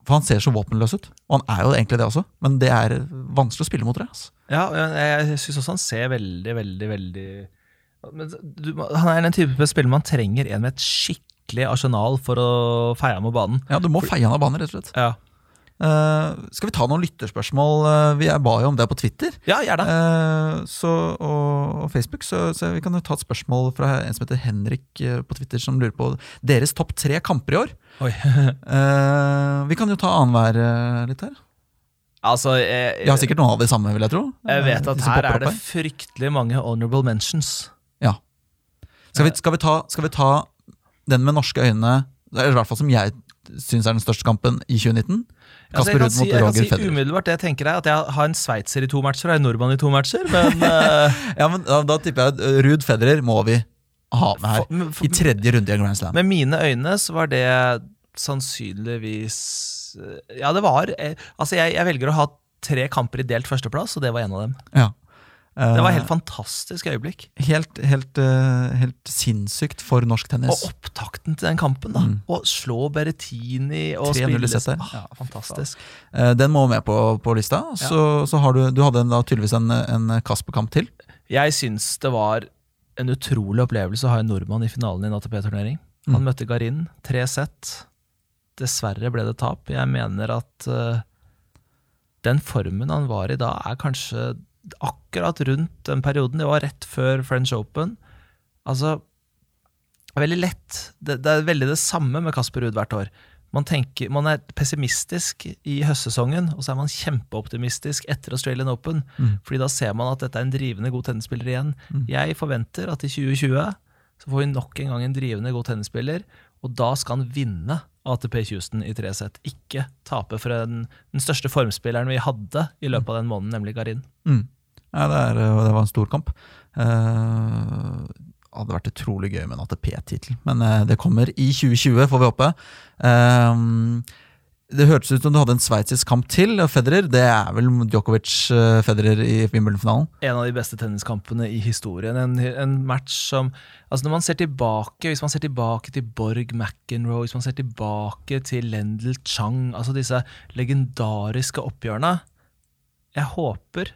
For han ser så våpenløs ut, og han er jo egentlig det også, men det er vanskelig å spille mot det. Altså. Ja, jeg, syns også han ser veldig, veldig, veldig men du, Han er den type spiller man trenger en med et skikkelig arsenal for å feie ham av banen. Ja, Du må feie han av banen, rett og slett. Ja, Uh, skal vi ta noen lytterspørsmål? Eh, vi ba jo om det på Twitter. ja gjerne. uh, så, og, og Facebook, så, så vi kan jo ta et spørsmål fra en som heter Henrik eh, på Twitter, som lurer på deres topp tre kamper i år. Eh, vi kan jo ta annenhver eh, litt her. altså, jeg, jeg, har sikkert noen av de samme, vil jeg tro. jeg vet Eh, at her er det fryktelig mange honorable mentions. Ja. Skal vi, skal, vi ta, skal vi ta den med norske øyne, i hvert fall som jeg syns er den største kampen i 2019? Altså, Kasper jeg kan Ruud si, mot jeg kan si umiddelbart det jeg tenker er at jeg har en sveitser i to matcher og en nordmann i to matcher, men uh... Ja, men da, da tipper jeg at eh, Ruud Federer må vi ha med her. for- for- I tredje runde i Grand Slam. med mine øyne så var det sannsynligvis eh, Ja, det var Altså, jeg, jeg velger å ha tre kamper i delt førsteplass, og det var en av dem. Ja. Eh, Det var et helt fantastisk øyeblikk. helt, helt, eh, helt sinnssykt for norsk tennis. Og opptakten til den kampen, da. Mm. Å slå Berrettini og spille ah, ja, Fantastisk. Eh, Den må med på, på lista. Så, så har du, du hadde en, da tydeligvis en, en Kasper-kamp til. Jeg syns det var en utrolig opplevelse å ha en nordmann i finalen i en ATP-turnering. Han Mm. møtte Garin, tre sett. Dessverre ble det tap. Jeg mener at uh, den formen han var i da, er kanskje akkurat rundt den perioden. Det var rett før French Open. Altså, det er veldig lett. Det, det er veldig det samme med Kasper Ruud hvert år. Man, tenker, man er pessimistisk i høstsesongen, og så er man kjempeoptimistisk etter Australian Open. Mm. Fordi da ser man at dette er en drivende god tennisspiller igjen. Mm. Jeg forventer at i 2020 så får vi nok en gang en drivende god tennisspiller, og da skal han vinne ATP Houston i tre sett. Ikke tape for den, den største formspilleren vi hadde i løpet av den måneden, nemlig Garin. Mm. Ja, det, er, eh, det var en stor kamp. Uh, hadde vært utrolig gøy med en ATP-tittel, men uh, det kommer i 2020, får vi håpe. Uh, det hørtes ut som du hadde en sveitsisk kamp til. Federer, det er vel Djokovic-Federer i Wimbledon-finalen? En av de beste tenniskampene i historien. En, en, match som Altså Når man ser tilbake, hvis man ser tilbake til Borg McEnroe, hvis man ser tilbake til Lendl Chang, altså disse legendariske oppgjørene Jeg håper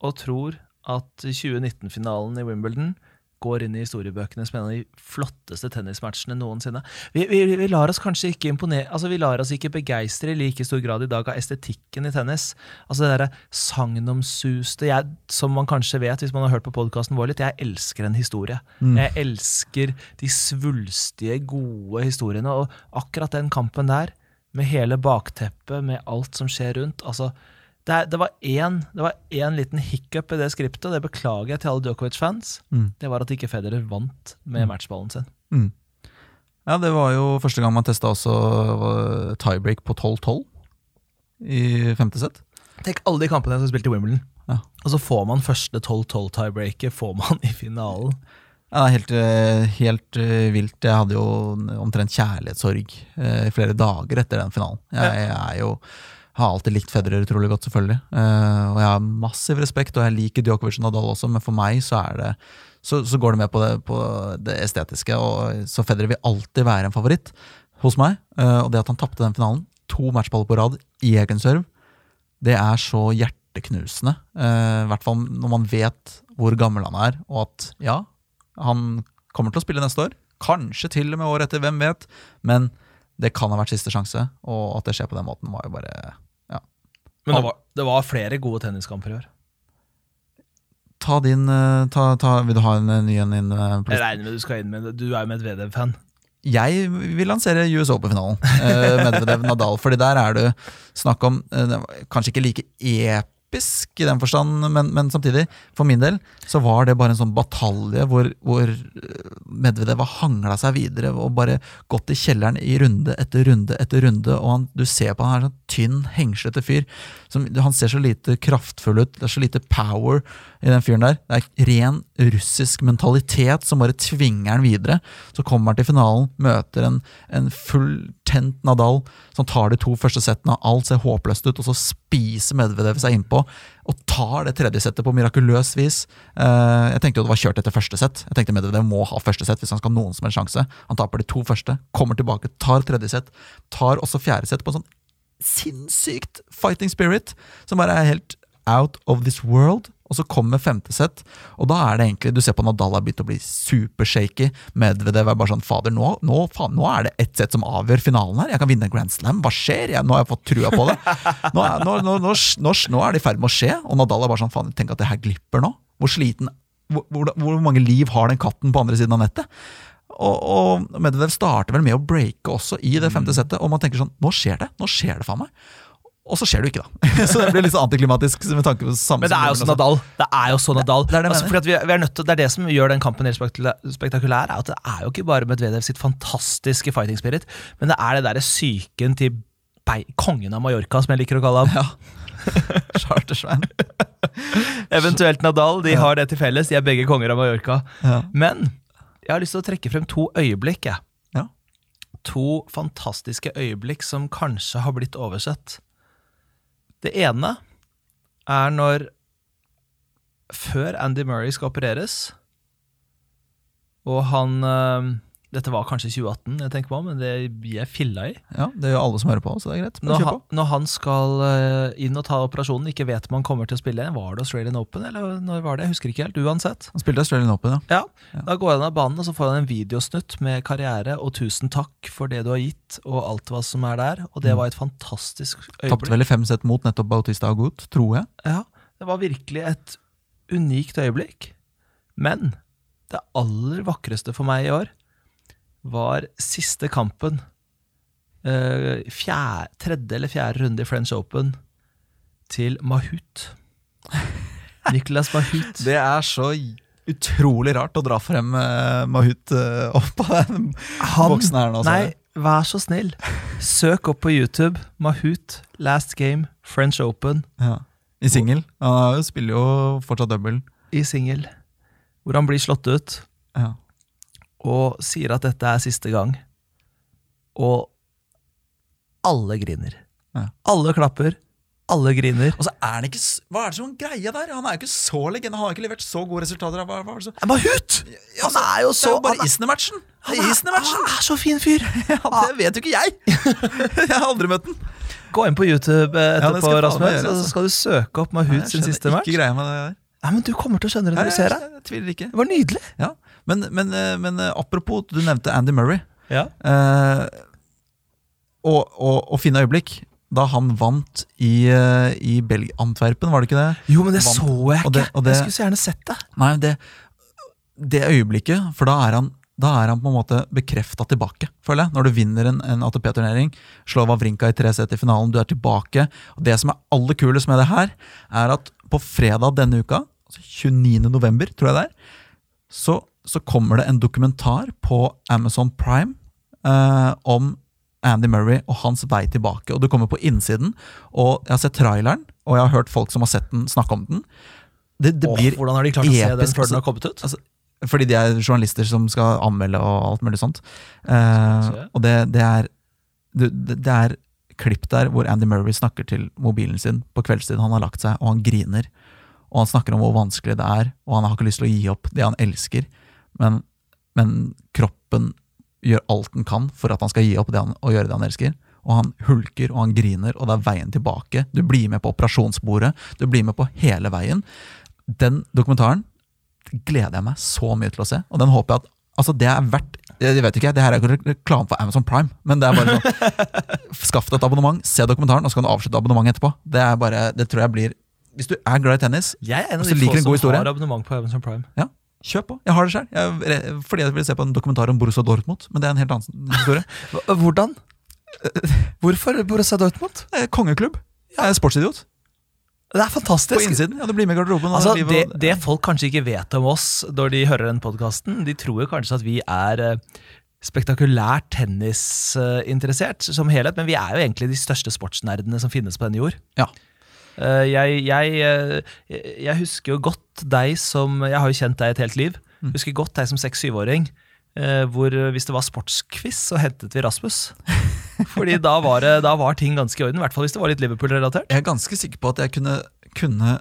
og tror at 2019-finalen i Wimbledon går inn i historiebøkene som en av de flotteste tennismatchene noensinne. Vi, vi, vi lar oss kanskje ikke imponere, altså vi lar oss ikke begeistre i like stor grad i dag av estetikken i tennis. Altså det derre sagnomsuste jeg, Som man kanskje vet hvis man har hørt på podkasten vår litt, jeg elsker en historie. Mm. Jeg elsker de svulstige, gode historiene, og akkurat den kampen der, med hele bakteppet, med alt som skjer rundt altså det, det, var én, det var én liten hiccup i det skriptet, og det beklager jeg til alle Djokovic-fans. Mm. Det var at ikke Federer vant med mm. matchballen sin. Mm. Ja, det var jo første gang man testa også tiebreak på 12-12 i femte sett. Tenk alle de kampene som spilt i Wimbledon. Ja. Og så får man første 12-12-tiebreaket får man i finalen. Ja, helt, er helt uh, vilt. Jeg hadde jo omtrent kjærlighetssorg i flere dager etter den finalen. Jeg, jeg er jo har alltid likt Federer utrolig godt, selvfølgelig. Uh, og jeg har massiv respekt, og jeg liker Djokovic og Nadal også, men for meg så er det så, så går det med på det, på det, estetiske. og Så Federer vil alltid være en favoritt hos meg. Uh, og det at han tapte den finalen, to matchballer på rad i egen serve, det er så hjerteknusende. Uh, I hvert fall når man vet hvor gammel han er, og at ja, han kommer til å spille neste år. Kanskje til og med året etter, hvem vet. Men det kan ha vært siste sjanse, og at det skjer på den måten, var jo bare. Men det var, det var flere gode tenniskamper i år. Ta din eh, ta, ta, Vil du ha en eh, ny en inn? Eh, Jeg regner med du skal inn med Du er jo Medvedev-fan. Jeg vil lansere US Open-finalen. Medvedev-Nadal. fordi der er det snakk om Kanskje ikke like ep episk i den forstand, men, men, samtidig, for min del, så var det bare en sånn batalje hvor, hvor eh, Medvedev har hangla seg videre og bare gått i kjelleren i runde etter runde etter runde, og han, du ser på han er sånn tynn, hengslete fyr. Som, han ser så lite kraftfull ut, det er så lite power i den fyren der. Det er ren russisk mentalitet som bare tvinger han videre. Så kommer han til finalen, møter en, en full tent Nadal som tar de to første settene, alt ser håpløst ut, og så spiser Medvedev seg innpå og tar det tredje settet på mirakuløst vis. Eh, jeg tenkte jo det var kjørt etter første sett. Jeg tenkte Medvedev må ha første sett hvis han skal ha noen som helst sjanse. Han taper de to første, kommer tilbake, tar tredje sett, tar også fjerde sett på en sånn sinnssykt fighting spirit som bare er helt out of this world og så kommer femte sett, og da er det egentlig Du ser på Nadal har begynt å bli supershaky. Medvedev er bare sånn Fader, nå, nå, faen, nå er det ett sett som avgjør finalen her. Jeg kan vinne Grand Slam. Hva skjer? Jeg, nå har jeg fått trua på det. Nå nå, nå, er det i ferd med å skje, og Nadal er bare sånn Faen, tenk at det her glipper nå. Hvor sliten hvor, hvor, hvor mange liv har den katten på andre siden av nettet? Og, og Medvedev starter vel med å breake også i det femte settet, og man tenker sånn Nå skjer det! Nå skjer det faen meg! Og så skjer det jo ikke, da. så det blir litt så antiklimatisk. med tanke på samme Men det er jo så Nadal. Det er jo så Nadal. Det, det, er det, altså, vi vi er til, det, er det som gjør den kampen helt spektakulær. Er at Det er jo ikke bare Medvedev sitt fantastiske fighting spirit, men det er det derre psyken til kongen av Mallorca, som jeg liker å kalle ham. Ja. Chartersvein. Eventuelt Nadal. De har det til felles. De er begge konger av Mallorca. Ja. Men jeg har lyst til å trekke frem to øyeblikk. jeg. Ja. To fantastiske øyeblikk som kanskje har blitt oversett. Det ene er når Før Andy Murray skal opereres, og han øh, dette var kanskje 2018, jeg tenker på, men det gir jeg filla i. Ja, Det gjør alle som hører på, så det er greit. Når han, når han, skal uh, inn og ta operasjonen, ikke vet om han kommer til å spille Var det Australian Open, eller når var det? Jeg husker ikke helt. Uansett. Han spilte Australian Open, ja. ja. ja. Da går han av banen, og så får han en videosnutt med karriere og 'tusen takk for det du har gitt', og alt hva som er der. Og det mm. var et fantastisk øyeblikk. Tapte vel i fem sett mot nettopp Bautista Agut, tror jeg. Ja, det var virkelig et unikt øyeblikk. Men det aller vakreste for meg i år var siste kampen. Uh, fjerde, tredje eller fjerde runde i French Open til Mahut. Nicolas Mahut. Det er så utrolig rart å dra frem uh, Mahut uh, opp av den Han, boksen her nå. Nei, vær så snill. Søk opp på YouTube Mahut, Last Game, French Open Ja. I singel. Han er spiller jo fortsatt double. i singel. Hvor han blir slått ut Ja. Og sier at dette er siste gang. Og alle griner. Ja. Alle klapper, alle griner. Og så er han ikke Hva er det som greia der? Han er jo ikke så legende. Han har ikke levert så gode resultater. Hva, hva er det så? Mahout! Han er jo Det så er jo bare han er- Isner-matchen! han Det er han er så fin fyr! Ja, det vet jo ikke jeg! jeg har aldri møtt den. Gå inn på YouTube etterpå, Ja, etterpå, meg Rasmus, gjøre, altså. så skal du søke opp Mahut sin siste match. Ikke greia med det der. Nei, men Du kommer til å skjønne det når du ser det. Det var nydelig. Ja. Men, men, eh, men eh, apropos, du nevnte Andy Murray. Ja. Eh, og, og, og fine øyeblikk. Da han vant i, eh, i Belg Antwerpen, var det ikke det? Jo, men det Vant. så jeg Og ikke. det- og det- Jeg skulle så gjerne sett det. Nei, det, det øyeblikket, for da er han da er han på en måte bekrefta tilbake, føler jeg. Når du vinner en, en ATP-turnering, slår Wawrinka i tre sett i finalen, du er tilbake. Og Det som er aller kulest med det her, er at på fredag denne uka, altså 29. november, tror jeg det er, så, så kommer det en dokumentar på Amazon Prime eh, om Andy Murray og hans vei tilbake. Og Du kommer på innsiden, og jeg har sett traileren, og jeg har hørt folk som har sett den, snakke om den. Det, det Åh, blir hvordan har de klart å se den før den har kommet ut? altså, fordi de er journalister som skal anmelde og alt mulig sånt. Eh, og det, det er det, det det er klipp der hvor Andy Murray snakker til mobilen sin på kveldstid. Han har lagt seg, og han griner. Og han snakker om hvor vanskelig det er, og han har ikke lyst til å gi opp det han elsker. Men, men kroppen gjør alt den kan for at han skal gi opp det han, og gjøre det han elsker. Og han hulker og han griner, og det er veien tilbake. Du blir med på operasjonsbordet. Du blir med på hele veien. Den dokumentaren gleder jeg meg så mye til å se, og den håper jeg at Altså, det er verdt Jeg vet ikke, det her er ikke reklame for Amazon Prime, men det er bare sånn Skaff deg et abonnement, se dokumentaren, og så kan du avslutte abonnementet etterpå. Det er bare, det tror jeg blir Hvis du er glad i tennis, Jeg er en av de få som historie. har abonnement på Amazon Prime. ja, kjøp på. Jeg har det sjøl. Fordi jeg vil se på en dokumentar om Borussia Dortmund, men det er en helt annen historie. Hvordan? Hvorfor Borussia Dortmund? Eh, Kongeklubb. Jeg er sportsidiot. Det er fantastisk. På innsiden. Ja, du blir med garderoben. Altså, det, det folk kanskje ikke vet om oss når de hører den podkasten, de tror kanskje at vi er eh, spektakulært tennisinteressert som helhet, men vi er jo egentlig de største sportsnerdene som finnes på denne jord. Ja. Eh, Jeg, jeg, eh, jeg husker jo godt deg som Jeg har jo kjent deg et helt liv. Mm. Husker godt deg som seks-syvåring. eh, Hvor hvis det var sportsquiz, så hentet vi Rasmus. Fordi da var, det, da var ting ganske i orden. I hvert fall hvis det var litt Liverpool-relatert. Jeg er ganske sikker på at jeg kunne, kunne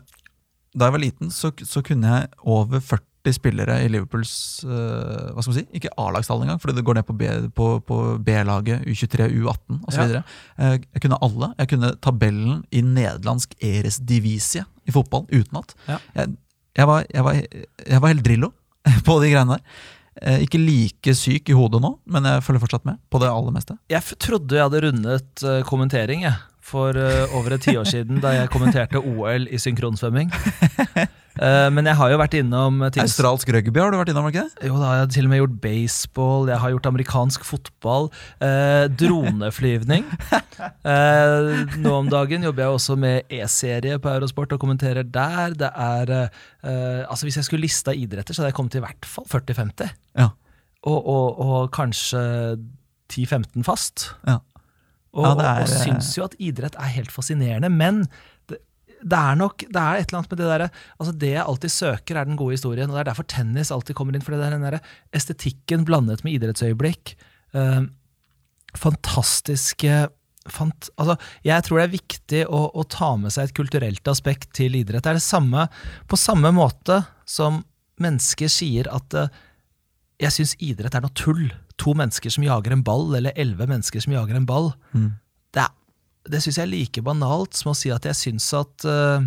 Da jeg var liten, så, så kunne jeg over 40 spillere i Liverpools uh, Hva skal man si? Ikke A-lagstall engang, fordi det går ned på B- på, på B-laget, U23, U18 osv. Ja. Uh, jeg kunne alle. Jeg kunne tabellen i nederlandsk Eres Divisie i fotball utenat. Ja. Jeg, jeg, var, jeg, var, jeg var helt drillo på de greiene der. Eh, Ikke like syk i hodet nå, men jeg følger fortsatt med på det aller meste. Jeg trodde jeg hadde rundet kommentering jeg, for over et tiår siden, da jeg kommenterte OL i synkronsvømming. Eh, men jeg har jo vært innom ting Australsk rugby har du vært innom, ikke det? Jo da, har jeg til og med gjort baseball, jeg har gjort amerikansk fotball, eh, droneflyvning. Eh, nå om dagen jobber jeg også med E-serie på Eurosport og kommenterer der. Det er eh, Altså Hvis jeg skulle lista idretter, så hadde jeg kommet til i hvert fall 40-50. Ja. Og, og, og kanskje 10-15 fast. Ja. Og, Ja, er, og syns jo at idrett er helt fascinerende, men det, er nok det er et eller annet med det derre altså Det jeg alltid søker, er den gode historien. Og det er derfor tennis alltid kommer inn. For det er den der estetikken blandet med idrettsøyeblikk. eh, fantastiske fant, altså, Jeg tror det er viktig å, å ta med seg et kulturelt aspekt til idrett. Det er det samme på samme måte som mennesker sier at eh, jeg syns idrett er noe tull. To mennesker som jager en ball, eller elleve mennesker som jager en ball. Mm. Det, syns jeg er like banalt som å si at jeg syns at uh,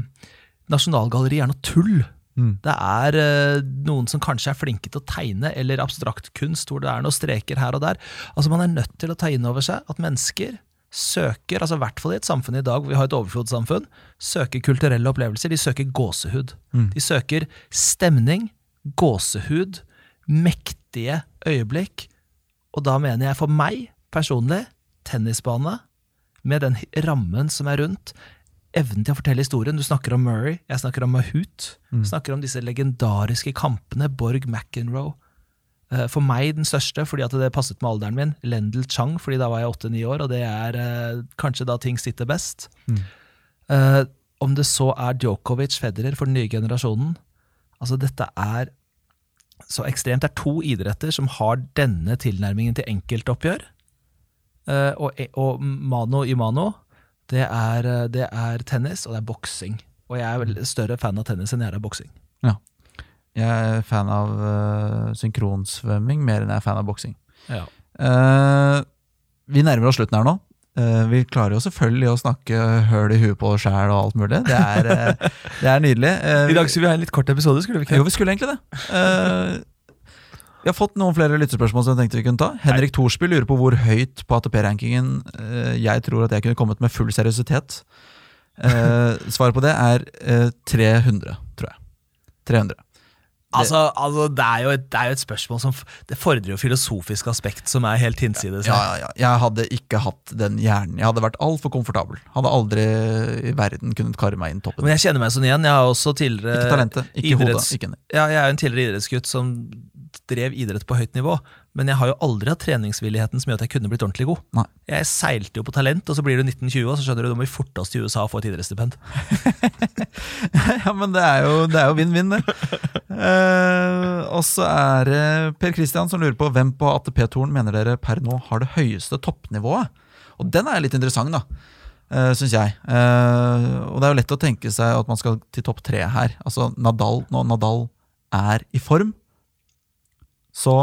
Nasjonalgalleriet er noe tull. Mm. Det er uh, noen som kanskje er flinke til å tegne, eller abstrakt kunst, hvor det er noen streker her og der. Altså Man er nødt til å ta inn over seg at mennesker søker, altså i hvert fall i et samfunn i dag hvor vi har et overflodssamfunn, søker kulturelle opplevelser. De søker gåsehud. Mm. De søker stemning, gåsehud, mektige øyeblikk. Og da mener jeg for meg personlig tennisbane med den rammen som er rundt. Evnen til å fortelle historien. Du snakker om Murray, jeg snakker om Mahout. Mm. Snakker om disse legendariske kampene. Borg McEnroe. Eh, For meg den største, fordi at det passet med alderen min. Lendl Chang, fordi da var jeg åtte-ni år, og det er eh, kanskje da ting sitter best. Eh, om det så er Djokovic, Federer for den nye generasjonen Altså, dette er så ekstremt. Det er to idretter som har denne tilnærmingen til enkeltoppgjør. Eh, og, og mano i mano, det er, eh, det er tennis, og det er boksing. Og jeg er større fan av tennis enn jeg er av boksing. Jeg er fan av uh, synkronsvømming mer enn jeg er fan av boksing. Ja. Uh, vi nærmer oss slutten her nå. Uh, vi klarer jo selvfølgelig å snakke høl i huet på oss sjæl og alt mulig. Det er, uh, det er nydelig. Uh, I dag skulle vi ha en litt kort episode, skulle vi ikke? jo, vi skulle egentlig det. Vi har fått noen flere lyttespørsmål som jeg tenkte vi kunne ta. Henrik Thorsby lurer på hvor høyt på ATP-rankingen eh, jeg tror at jeg kunne kommet med full seriøsitet. Eh, svaret på det er eh, 300, tror jeg. 300. Altså, altså det, er jo et, det er jo et spørsmål som Det fordrer jo filosofisk aspekt som er helt hinsides. Ja, ja, ja. Jeg hadde ikke hatt den hjernen. Jeg hadde vært altfor komfortabel. Hadde aldri i verden kunnet karre meg inn toppen. Men jeg kjenner meg sånn igjen. Jeg har også tidligere Ikke talentet, ikke hodet. Ikke. Ja, jeg er jo en tidligere idrettsgutt som drev idrett på høyt nivå. Men jeg har jo aldri hatt treningsvilligheten som gjør at jeg kunne blitt ordentlig god. Nei. Jeg seilte jo på talent, og så blir du 1920, og så skjønner du at du må vi fortest til USA og få et idrettsstipend. Ja, men det er jo det er jo vinn-vinn, det. Uh, og så er det Per Christian som lurer på hvem på ATP-toren mener dere per nå har det høyeste toppnivået. Og den er litt interessant, da. Uh, Syns jeg. Uh, og det er jo lett å tenke seg at man skal til topp tre her. Altså Nadal, nå. Nadal er i form, så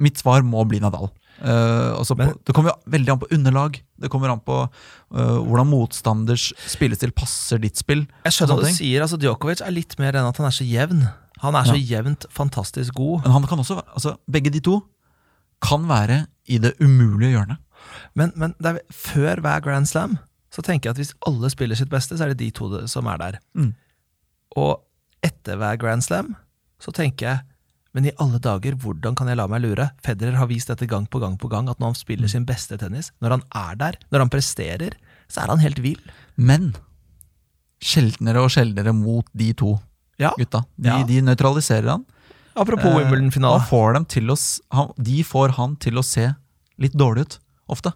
mitt svar må bli Nadal. Uh, altså på, det kommer jo veldig an på underlag. Det kommer an på uh, hvordan motstanders spillestil passer ditt spill. Jeg skjønner hva du sier. altså Djokovic er litt mer enn at han er så jevn. Han er så jevnt fantastisk god. Men han kan også, altså begge de to kan være i det umulige hjørnet. Men, men er, før hver Grand Slam så tenker jeg at hvis alle spiller sitt beste, så er det de to som er der. Mm. Og etter hver Grand Slam så tenker jeg men i alle dager, hvordan kan jeg la meg lure? Federer har vist dette gang på gang på gang, at når han spiller Mm. sin beste tennis, når han er der, når han presterer, så er han helt vill. Men sjeldnere og sjeldnere mot de to Ja. gutta. De, Ja. de nøytraliserer han. Apropos Eh, Wimbledon-finalen. han, de får han til å se litt dårlig ut, ofte.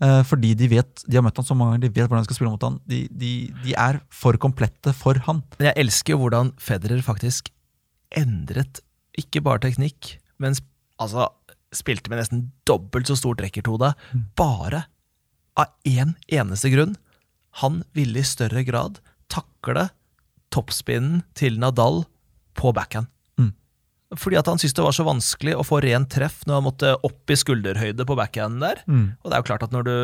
Eh, fordi de vet, de har møtt han så mange ganger, de vet hvordan de skal spille mot han. De, de, de er for komplette for han. Jeg elsker jo hvordan Federer faktisk endret ikke bare teknikk, men sp- altså, spilte med nesten dobbelt så stort rekkerthode, bare av én eneste grunn. Han ville i større grad takle toppspinnen til Nadal på backhand. Mm. Fordi at han syntes det var så vanskelig å få rent treff når han måtte opp i skulderhøyde på backhanden der. Mm. Og det er jo klart at når du,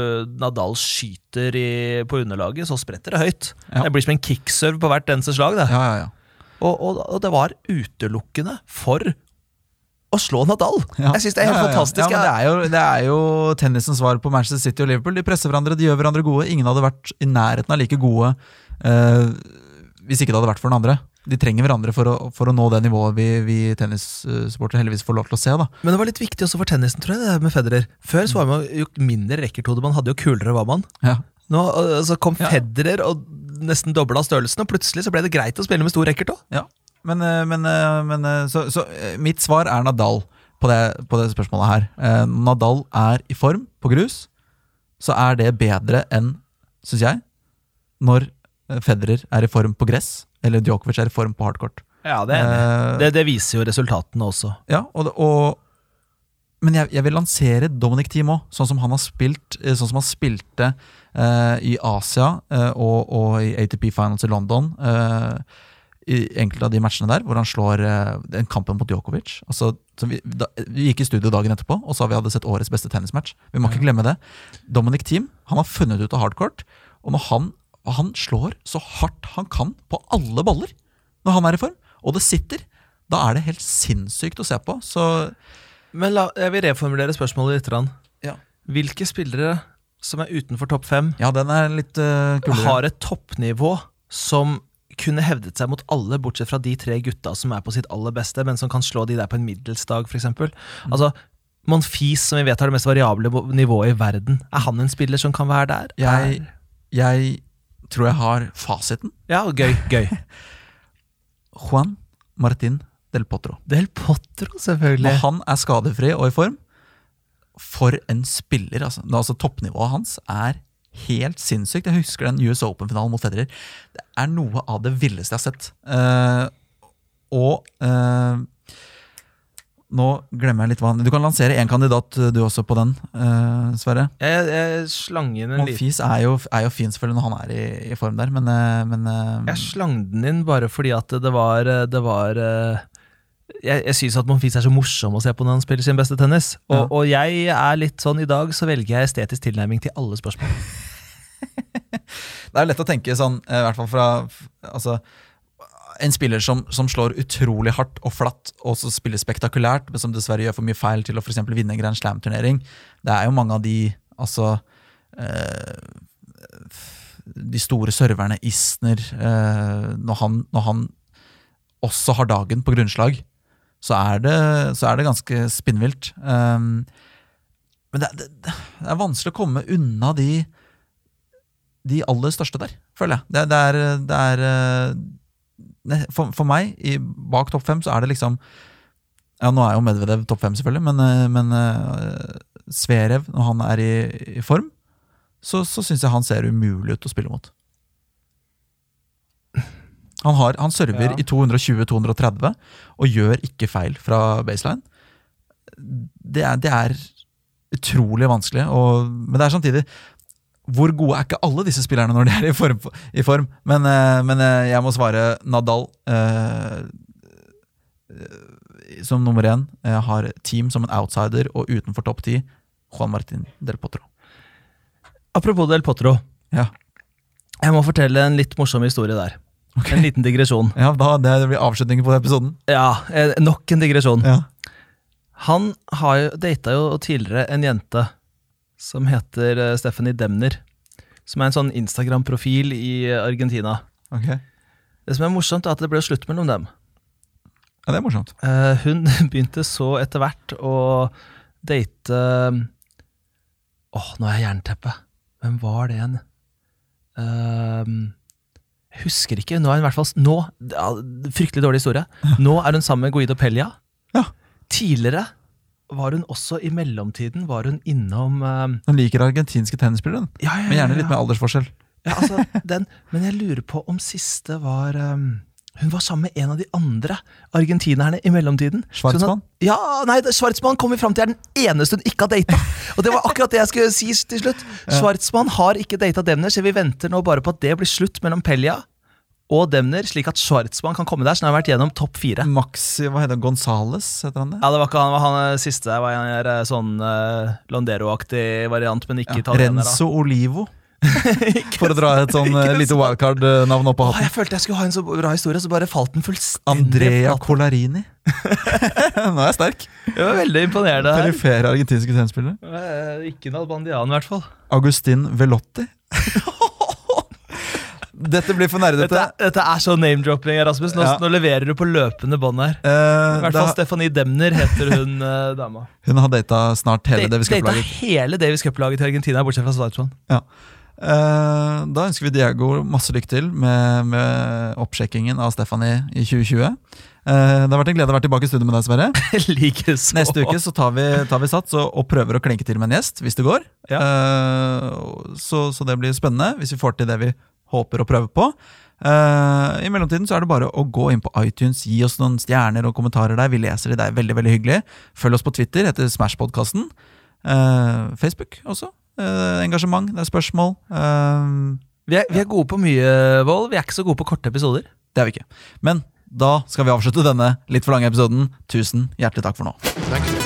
Nadal skyter i, på underlaget, så spretter det høyt. Ja. Det blir som en kickserve på hvert eneste slag. Det. Ja, ja, ja. Og, og, og det var utelukkende for å slå Nadal. Ja. Jeg syns det er helt Ja, ja, fantastisk. Det, er jo, det er jo tennisens svar på Manchester City og Liverpool. De presser hverandre, de gjør hverandre gode. Ingen hadde vært i nærheten av like gode uh, hvis ikke det hadde vært for den andre. De trenger hverandre for å, for å nå det nivået vi, vi tennissportere heldigvis får lov til å se. da. Men det var litt viktig også for tennisen, tror jeg, det med Federer. Før så var man jo mindre rekkerthode, man hadde jo kulere var man. Ja. Nå altså, så kom Ja. Federer og nesten dobla størrelsen, og plutselig så ble det greit å spille med stor racket òg. Ja, men, eh, men, eh, men eh, så, så mitt svar er Nadal på det, på det spørsmålet her. Eh, Nadal er i form på grus, så er det bedre enn, syns jeg, når Federer er i form på gress, eller Djokovic er i form på hardcourt. Ja, det. Eh, det, det viser jo resultatene også. Ja, og, og Men jeg, jeg vil lansere Dominic Team òg, sånn som han har spilt Sånn som han spilte eh, i Asia eh, og, og i ATP Finals i London. eh, I enkelte av de matchene der, hvor han slår eh, den kampen mot Djokovic. Altså, så vi, da, vi gikk i studio dagen etterpå og sa vi hadde sett årets beste tennismatch. Vi må ikke glemme det. Dominic Thiem han har funnet ut av hardcourt, og når han, han slår så hardt han kan på alle baller når han er i form, og det sitter, da er det helt sinnssykt å se på. Så Men la, jeg vil reformulere spørsmålet litt. Ja. Hvilke spillere som er utenfor topp fem, Ja, den er litt uh, kulere. har et toppnivå som kunne hevdet seg mot alle, bortsett fra de tre gutta som er på sitt aller beste, men som kan slå de der på en middels dag, f.eks. Mm. Altså, Monfils, som vi vet har det mest variable nivået i verden, er han en spiller som kan være der? Jeg, jeg tror jeg har fasiten. Ja, gøy, gøy. Juan Martin Del Potro. Del Potro, selvfølgelig. Og han er skadefri og i form, for en spiller, altså. Altså toppnivået hans er helt sinnssykt. Jeg husker den US Open-finalen mot Federer. Det er noe av det villeste jeg har sett. Uh, og uh, nå glemmer jeg litt hva han Du kan lansere én kandidat, eh, du også, på den, uh, Sverre. Jeg, jeg slang inn en liten Monfils er, jo- er jo fin selvfølgelig når han er i, i form der, men, men Jeg slang den inn bare fordi at det var, det var Jeg, jeg syns at Monfils er så morsom å se på når han spiller sin beste tennis. Og, Ja. og jeg er litt sånn i dag, så velger jeg estetisk tilnærming til alle spørsmål. Det er lett å tenke sånn, eh, i hvert fall fra altså, En spiller som, som slår utrolig hardt og flatt, og så spiller spektakulært, men som dessverre gjør for mye feil til å for vinne en Grand Slam-turnering. Det er jo mange av de altså eh, De store serverne, Isner eh, når, han, når han også har dagen på grunnslag, så er det, så er det ganske spinnvilt. Um, men det, det, det er vanskelig å komme unna de de aller største der, føler jeg. Det, er, er eh, for, for meg, i, bak topp fem, så er det liksom Ja, nå er jo Medvedev topp fem, selvfølgelig, men, eh, men uh, Sverev, når han er i, i form, så, så syns jeg han ser umulig ut å spille mot. Han, har, han server Ja. i 220-230 og gjør ikke feil fra baseline. Det er, det er utrolig vanskelig, og, men det er samtidig hvor gode er ikke alle disse spillerne når de er i form? I form? Men, eh, men eh, jeg må svare Nadal eh, eh, som nummer én. Jeg har team som en outsider og utenfor topp ti. Juan Martin Del Potro. Apropos Del Potro. Ja, Jeg må fortelle en litt morsom historie der. Ok. En liten digresjon. ja da, Det blir avslutningen på episoden. Ja, eh, nok en digresjon. Ja. Han har jo, data jo tidligere en jente som heter eh, Stephanie Demner. Som er en sånn Instagram-profil i Argentina. Okay. Det som er morsomt, er at det ble slutt mellom dem. Ja, Det er morsomt. Eh, hun begynte så etter hvert å date Åh, nå er jeg jernteppe. Hvem var det igjen? Jeg husker ikke. Nå er hun i hvert fall Nå, ja, Fryktelig dårlig historie. Nå er hun sammen med Guido Pellia. Ja. Tidligere var hun også i mellomtiden var hun innom uh, Hun liker argentinske tennisspillere, den. ja, ja, ja, men gjerne litt med aldersforskjell. Ja, altså, den, men jeg lurer på om siste var ehm, Hun var sammen med en av de andre argentinerne i mellomtiden. Schwarzmann? Ja, nei, Schwartzmann kom vi fram til er den eneste hun ikke har data. Og det var akkurat det jeg skulle si til slutt. Schwarzmann har ikke data Demner, så vi venter nå bare på at det blir slutt mellom Pelja og Demner, slik at Schwartzmann kan komme der, så han har vært gjennom topp fire. Maxi hva heter det, Gonzales, heter han det? Ja, det var ikke han, var han eh, siste var en eh, sånn uh, Londero-aktig variant, men ikke Ja. italiener. Renzo Olivo. For å dra et sånn eh, lite wildcard-navn opp av Åh, hatten. jeg følte jeg skulle ha en så bra historie, så bare falt den fullstendig Andrea. Colarini. Nå er jeg sterk. Jeg var veldig imponerende her. Perifere argentinske tennisspillere. Eh, Ikke en albandian, i hvert fall. Agustin Velotti. Dette blir for nerdete. Dette, dette er så name-dropping, Rasmus. Nå, Ja. nå leverer du på løpende bånd her. Uh, I hvert fall da, Stephanie Demner heter hun uh, dama. hun har data snart hele Davis Data Cup-laget. hele Davis Cup-laget til Argentina, bortsett fra Schwarzmann. Ja. Eh, da ønsker vi Diego masse lykke til med, med oppsjekkingen av Stephanie i 2020. Eh, det har vært en glede å være tilbake i studio med deg, Sverre. Likeså. Neste uke så tar vi, tar vi sats og, og prøver å klinke til med en gjest, hvis det går. Ja. Eh, så, så det blir spennende, hvis vi får til det vi håper å prøve på. I mellomtiden så er det bare å gå inn på iTunes, gi oss noen stjerner og kommentarer der. Vi leser det, det er veldig veldig hyggelig. Følg oss på Twitter etter Smashpodkasten. Facebook også. Eh, engasjement, det er spørsmål. Eh, Vi er, vi er gode på mye, Vold. Vi er ikke så gode på korte episoder. det er vi ikke. Men da skal vi avslutte denne litt for lange episoden. Tusen hjertelig takk for nå. You.